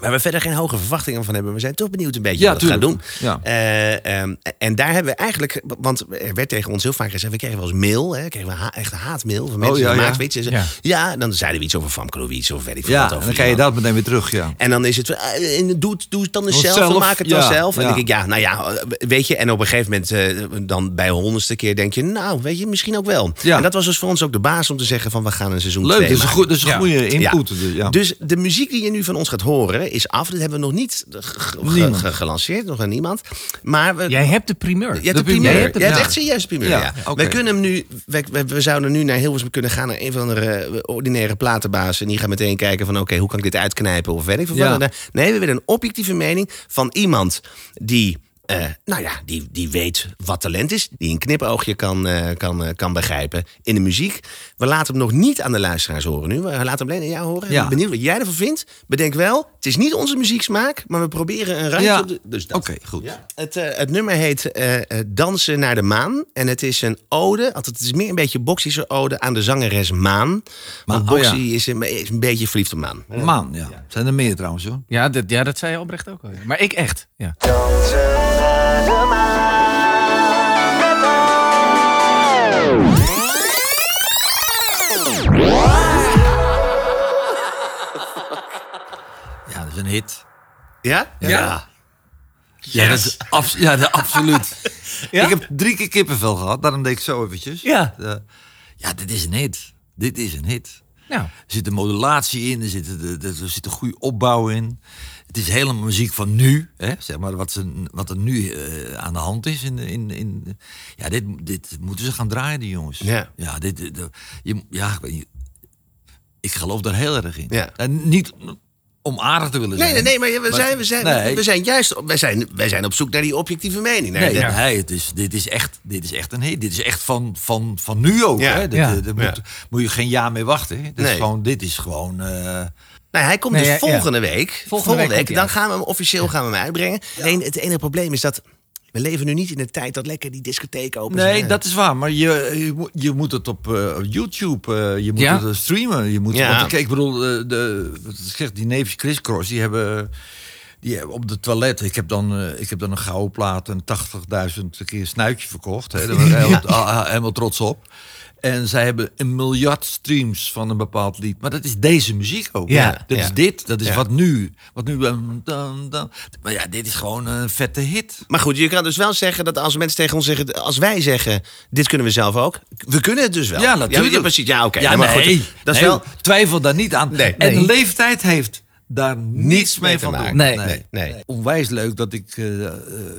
Waar we verder geen hoge verwachtingen van hebben. We zijn toch benieuwd een beetje Ja, wat het gaat doen. Ja. Eh, ehm, en daar hebben we eigenlijk... Want er werd tegen ons heel vaak gezegd... We kregen wel eens mail. Hè, kregen we ha echt haatmail van mensen. Oh, ja, die ja. En ze- Ja. dan zeiden we iets over Famke Louise of weet ik veel ja wat over dan kan je dat meteen weer terug, ja. En dan is het, en doe, het- doe het dan eens zelf, zelf, maak het dan zelf. En dan denk ik, ja, nou ja, eh, weet je. En op een gegeven moment, dan bij honderdste keer denk je, nou, weet je, misschien ook wel. Ja. En dat was dus voor ons ook de baas om te zeggen van, we gaan een seizoen Leuk, dat is een, goed, dat is een goede input. Dus de muziek die je nu van ons gaat horen is af. Dat hebben we nog niet ge- ge- gelanceerd, nog aan niemand. Maar we, Jij hebt de primeur. je hebt de de primeur. primeur. Je hebt Ja. echt serieus primeur, Ja, ja. oké. Wij kunnen hem nu, wij, wij- we zouden nu naar Hilversum kunnen gaan... naar een van de eh, ordinaire platenbaas... en die gaat meteen kijken van... oké, hoe kan ik dit uitknijpen of weet ik veel. Nee, we willen een objectieve mening van iemand... die eh, nou ja, die, die weet wat talent is. Die een knipoogje kan, eh, kan, eh, kan begrijpen in de muziek. We laten hem nog niet aan de luisteraars horen nu. We laten hem alleen aan jou horen. Ik Ja. ben benieuwd wat jij ervan vindt. Bedenk wel, het is niet onze muzieksmaak, maar we proberen een randje Ja. op de... Dus dat. Oké, goed. Het, eh, het nummer heet Dansen naar de Maan. En het is een ode, althans het is meer een beetje boxische ode aan de zangeres Maan. Want oh Boxy ja. is, een, is een beetje verliefd op Maan. Maan, ja. Zijn er meer trouwens, hoor. Ja, dat, ja, dat zei je oprecht ook al. ja. Maar ik echt. Ja. Ja, dat is een hit. Ja? Ja. Ja, dat is abs- ja dat, absoluut. *laughs* Ja? Ik heb drie keer kippenvel gehad, daarom deed ik zo eventjes. Ja. Ja, dit is een hit. Dit is een hit. Nou, Er zit een modulatie in, er zit, er, er zit een goede opbouw in. Het is helemaal muziek van nu, hè? zeg maar, wat, ze, wat er nu eh, aan de hand is. In, in, in, ja, dit, dit moeten ze gaan draaien, die jongens. Ja. ja, dit, dit- je, ja ik, weet niet. ik geloof daar heel erg in. Ja. En niet om aardig te willen Nee, zijn. nee, nee, maar we Maar- zijn, we zijn, nee. we zijn juist wij zijn, wij zijn op zoek naar die objectieve mening. Nee, Nee, nee, het is, dit, is echt, dit is echt een hit. Dit is echt van, van, van nu ook. Ja. Hè? Dit, Ja. Ja. moet, moet je geen jaar mee wachten. Nee. is gewoon, dit is gewoon... eh, Nou, hij komt Nee, dus ja, ja. volgende week. Volgende, week week, hij dan gaan we hem officieel gaan we hem uitbrengen. Alleen het enige probleem is dat we leven nu niet in de tijd dat lekker die discotheek open zijn. Nee, dat is waar. Maar je, je, moet- je moet het op eh, YouTube, eh, je moet Ja? het streamen. Je moet, Ja. want, kijk, ik bedoel, de, zegt die neefjes Chris Cross, die hebben, die hebben op de toilet. Ik heb dan, ik heb dan een gouden plaat en 80.000 keer snuitje verkocht. Hè. Daar ben ik *laughs* helemaal trots op. En zij hebben een miljard streams van een bepaald lied. Maar dat is deze muziek ook. Ja, Dat ja. is dit. Dat is Ja. wat nu. Wat nu. Dan, dan, dan. Maar ja, dit is gewoon een vette hit. Maar goed, je kan dus wel zeggen dat als mensen tegen ons zeggen... als wij zeggen, dit kunnen we zelf ook. We kunnen het dus wel. Ja, natuurlijk. Ja, precies. Ja, oké. Nee, maar nee, goed, dat is nee, wel... Twijfel daar niet aan. Nee. en leeftijd heeft daar niets mee van maken. doen. Nee. Nee, nee. Onwijs leuk dat ik eh, eh,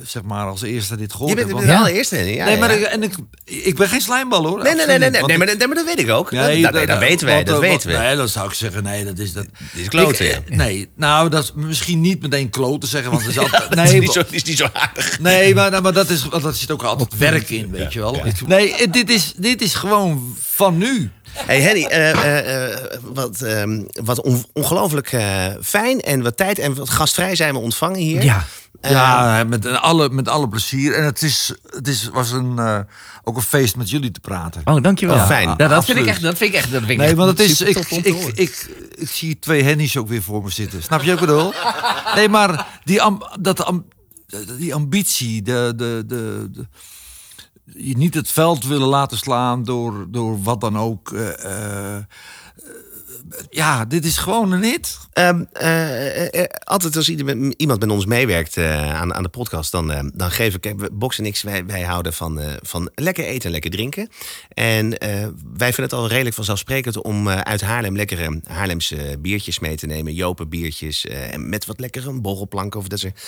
zeg maar als eerste dit gehoord Je bent heb. de allereerste. hè? Ja, nee, maar ja. ik, en ik, ik ben geen slijmbal hoor. Nee, nee, nee, nee, nee, nee, maar, dat- dat weet ik ook. ik- dat, nee, dat, nee, dat weten wij, dat eh, weten we. Nee, dan zou ik zeggen, nee, dat is dat. Dit is kloten, Ik- ja. eh, Nee, nou, dat is misschien niet meteen kloten zeggen, want het is *laughs* altijd. dat nee, is, niet zo, is niet zo aardig. Nee, maar, nou, maar dat, is, dat zit ook altijd werk in, weet je wel. Nee, eh, dit is, dit is gewoon van nu. Hey Henny, eh, eh, eh, wat, ehm, wat on- ongelooflijk eh, fijn en wat tijd en wat gastvrij zijn we ontvangen hier. ja. Ja, met alle, met alle plezier. En het, is, het is, was een, eh, ook een feest met jullie te praten. Oh, dankjewel. Oh, fijn. Ja, dat, vind ik echt, dat vind ik echt. Dat vind ik Nee, echt want het is. Ik, ik, ik, ik, zie twee Hennies ook weer voor me zitten. Snap je wat ik bedoel? Nee, maar die, am, dat, am- die ambitie, de, de, de, de- je niet het veld willen laten slaan door, door wat dan ook. eh, eh, eh, ja, dit is gewoon een hit. Ehm, eh, eh, eh, altijd als iemand met ons meewerkt aan, aan de podcast, dan, dan kijk, we- Box en ik, wij, wij houden van, van lekker eten en lekker drinken. En wij vinden het al redelijk vanzelfsprekend om uit Haarlem lekkere Haarlemse biertjes mee te nemen. Jopen biertjes en met wat lekkere borrelplanken of dat soort.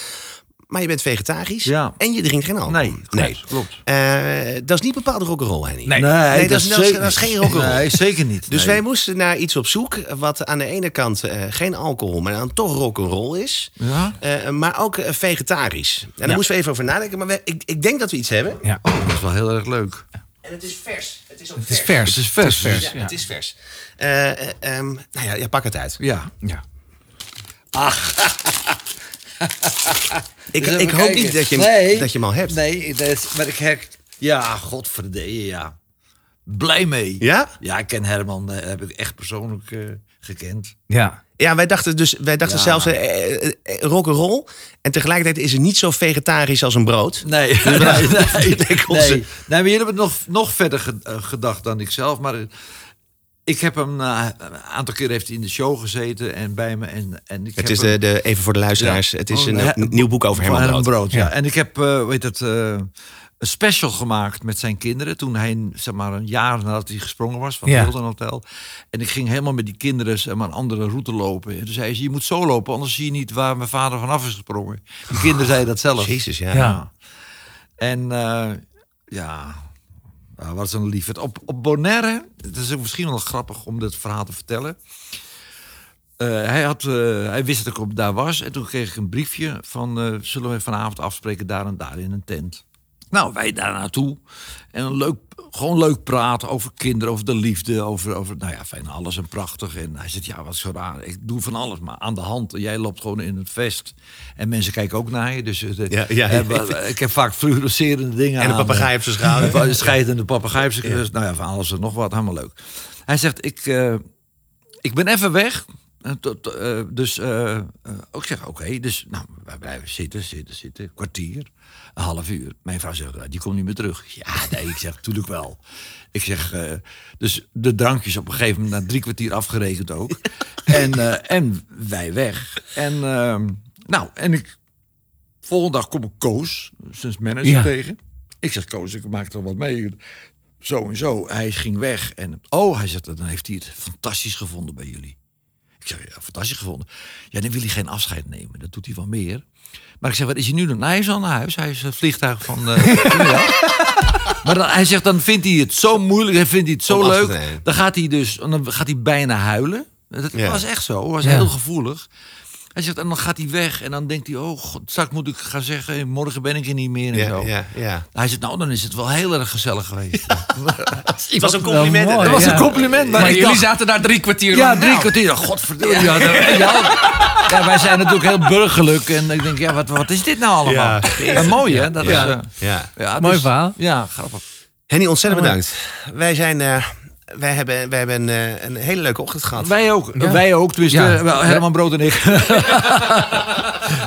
Maar je bent vegetarisch Ja. en je drinkt geen alcohol. Nee, klopt, klopt. Eh, dat is niet bepaald rock'n'roll, Henny. Nee. Nee, dat, is, dat, is, zeker- dat is geen rock'n'roll. Nee, zeker niet. Dus wij moesten naar iets op zoek wat aan de ene kant eh, geen alcohol, maar dan toch rock'n'roll is. Ja? Eh, maar ook vegetarisch. En daar Ja. moesten we even over nadenken. Maar we- ik, ik denk dat we iets hebben. Ja. Dat is wel heel erg leuk. En het is vers. Het is ook Het is vers. Het is vers. Het is vers. Ja. het is vers. Eh, eh, ehm, nou ja, pak het uit. Ja. Ja. *laughs* *laughs* Ik, Dus ik hoop kijken. niet dat je, Nee. dat je hem al hebt. Nee, dat is, maar ik her... Ja, godverdee, ja. Blij mee. Ja? Ja, ik ken Herman, eh, heb ik echt persoonlijk eh, gekend. Ja. Ja, wij dachten dus wij dachten Ja. zelfs eh, eh, rock'n'roll. En tegelijkertijd is het niet zo vegetarisch als een brood. Nee, *laughs* nee, nee, nee, leek ons- nee. Nee, maar jullie hebben nog, nog verder ge- gedacht dan ik zelf. Maar ik heb hem eh, een aantal keer heeft hij in de show gezeten en bij me. En, en ik Het heb is hem- de, de, even voor de luisteraars. Ja. Het is Oh, een, nieuw boek over Van Herman Brood. ja. Ja. En ik heb, eh weet het, eh, een special gemaakt met zijn kinderen. Toen hij, zeg maar, een jaar nadat hij gesprongen was van Ja. Hilton Hotel. En ik ging helemaal met die kinderen zeg maar, een andere route lopen. En toen zei ze, je moet zo lopen, anders zie je niet waar mijn vader vanaf is gesprongen. Die kinderen zeiden dat zelf. Jezus, ja. Ja. En eh, ja, nou, wat een liefheid. Op, op Bonaire, het is misschien wel grappig om dit verhaal te vertellen. eh, hij, had, eh, hij wist dat ik op, daar was. En toen kreeg ik een briefje van... eh, zullen we vanavond afspreken daar en daar in een tent? Nou, wij daar naartoe. En een leuk, gewoon leuk praten over kinderen, over de liefde. Over, over nou ja, fijn, alles en prachtig. En hij zegt, ja, wat zo raar. Ik doe van alles, maar aan de hand. Jij loopt gewoon in het vest. En mensen kijken ook naar je. Dus eh, Ja, ja. eh, wa- ik heb vaak fluorescerende dingen En een papegaai op zijn schouder. *laughs* Scheidende papegaai op zijn. Nou ja, van alles en nog wat. Helemaal leuk. Hij zegt, ik, eh, ik ben even weg. Eh, tot, eh, dus eh, ik zeg, oké. Dus nou, wij blijven zitten, zitten, zitten. Kwartier, een half uur. Mijn vrouw zegt, "Nou, die komt niet meer terug. Ja, nee, ik zeg, natuurlijk wel. Ik zeg, dus de drankjes op een gegeven moment na drie kwartier afgerekend ook. *laughs* en, en wij weg. En ehm, nou, en ik volgende dag kom ik Koos, zijn manager, Ja. tegen. Ik zeg, Koos, ik maak er wat mee. Zo en zo. Hij ging weg. En oh, hij zegt, dan heeft hij het fantastisch gevonden bij jullie. Ik zeg, ja, fantastisch gevonden. Ja, dan wil hij geen afscheid nemen. Dat doet hij wel meer. Maar ik zeg, wat is hij nu dan? Nou, hij is al naar huis. Hij is het vliegtuig van... eh, *laughs* maar dan, hij zegt, dan vindt hij het zo moeilijk. Hij vindt hij het zo Om leuk. Dan gaat hij dus dan gaat hij bijna huilen. Dat Ja. was echt zo. was Ja. heel gevoelig. Hij zegt, en dan gaat hij weg. En dan denkt hij, oh, god, straks moet ik gaan zeggen... morgen ben ik er niet meer en Ja, zo. ja, ja. Hij zegt, nou, dan is het wel heel erg gezellig geweest. Het *laughs* was een compliment. Dat was ja. een compliment. Maar, jullie dacht- zaten daar drie kwartier Ja, drie Nou, kwartier. Godverdomme. Ja, dat- *laughs* ja, ja, wij zijn natuurlijk heel burgerlijk. En ik denk, ja, wat, wat is dit nou allemaal? Ja. Ja, mooi, hè? Dat Ja. is, eh, Ja. ja, Mooi dus- verhaal. Ja, grappig. Henny, ontzettend bedankt. Wij, zijn, eh, wij hebben, wij hebben eh, een hele leuke ochtend gehad. Wij ook. Ja. Wij ook. Tenminste, Ja. eh, wel, Herman Brood en ik. *laughs*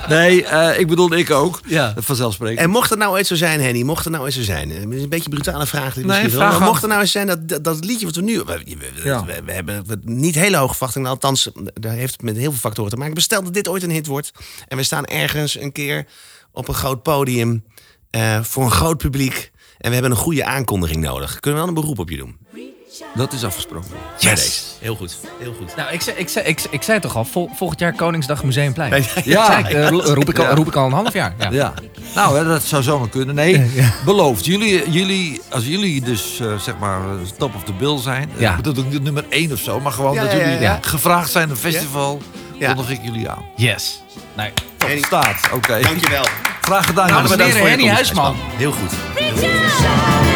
nee, eh, ik bedoel ik ook. Ja. Vanzelfsprekend. En mocht het nou ooit zo zijn, Henny, mocht het nou eens zo zijn. een beetje een brutale vraag. Die Nee, misschien wel, vraag mocht het nou eens zijn dat, dat, dat liedje wat we nu. We, we, Ja. we, we hebben het niet hele hoge verwachtingen. Althans, daar heeft het met heel veel factoren te maken. Maar stel dat dit ooit een hit wordt. En we staan ergens een keer op een groot podium. eh, voor een groot publiek. En we hebben een goede aankondiging nodig. Kunnen we wel een beroep op je doen? Dat is afgesproken. Yes. Heel goed. Heel goed. Nou, ik, zei, ik, zei, ik, ik zei toch al, vol- volgend jaar Koningsdag Museumplein. Ja. Eh, roep, ik al, roep ik al een half jaar. Ja. Ja. Nou, dat zou zomaar kunnen. Nee, *laughs* beloofd. Jullie, jullie, als jullie dus eh, zeg maar eh, top of the bill zijn. Ja. Ja. Dat ook nummer één of zo. Maar gewoon Ja, dat jullie ja. gevraagd zijn een festival. Ja. Kondig ik jullie aan. Yes. Nee. Henny, Staat. Oké. dankjewel. Graag gedaan. Je Henny. Huisman. Heel goed. Reach out.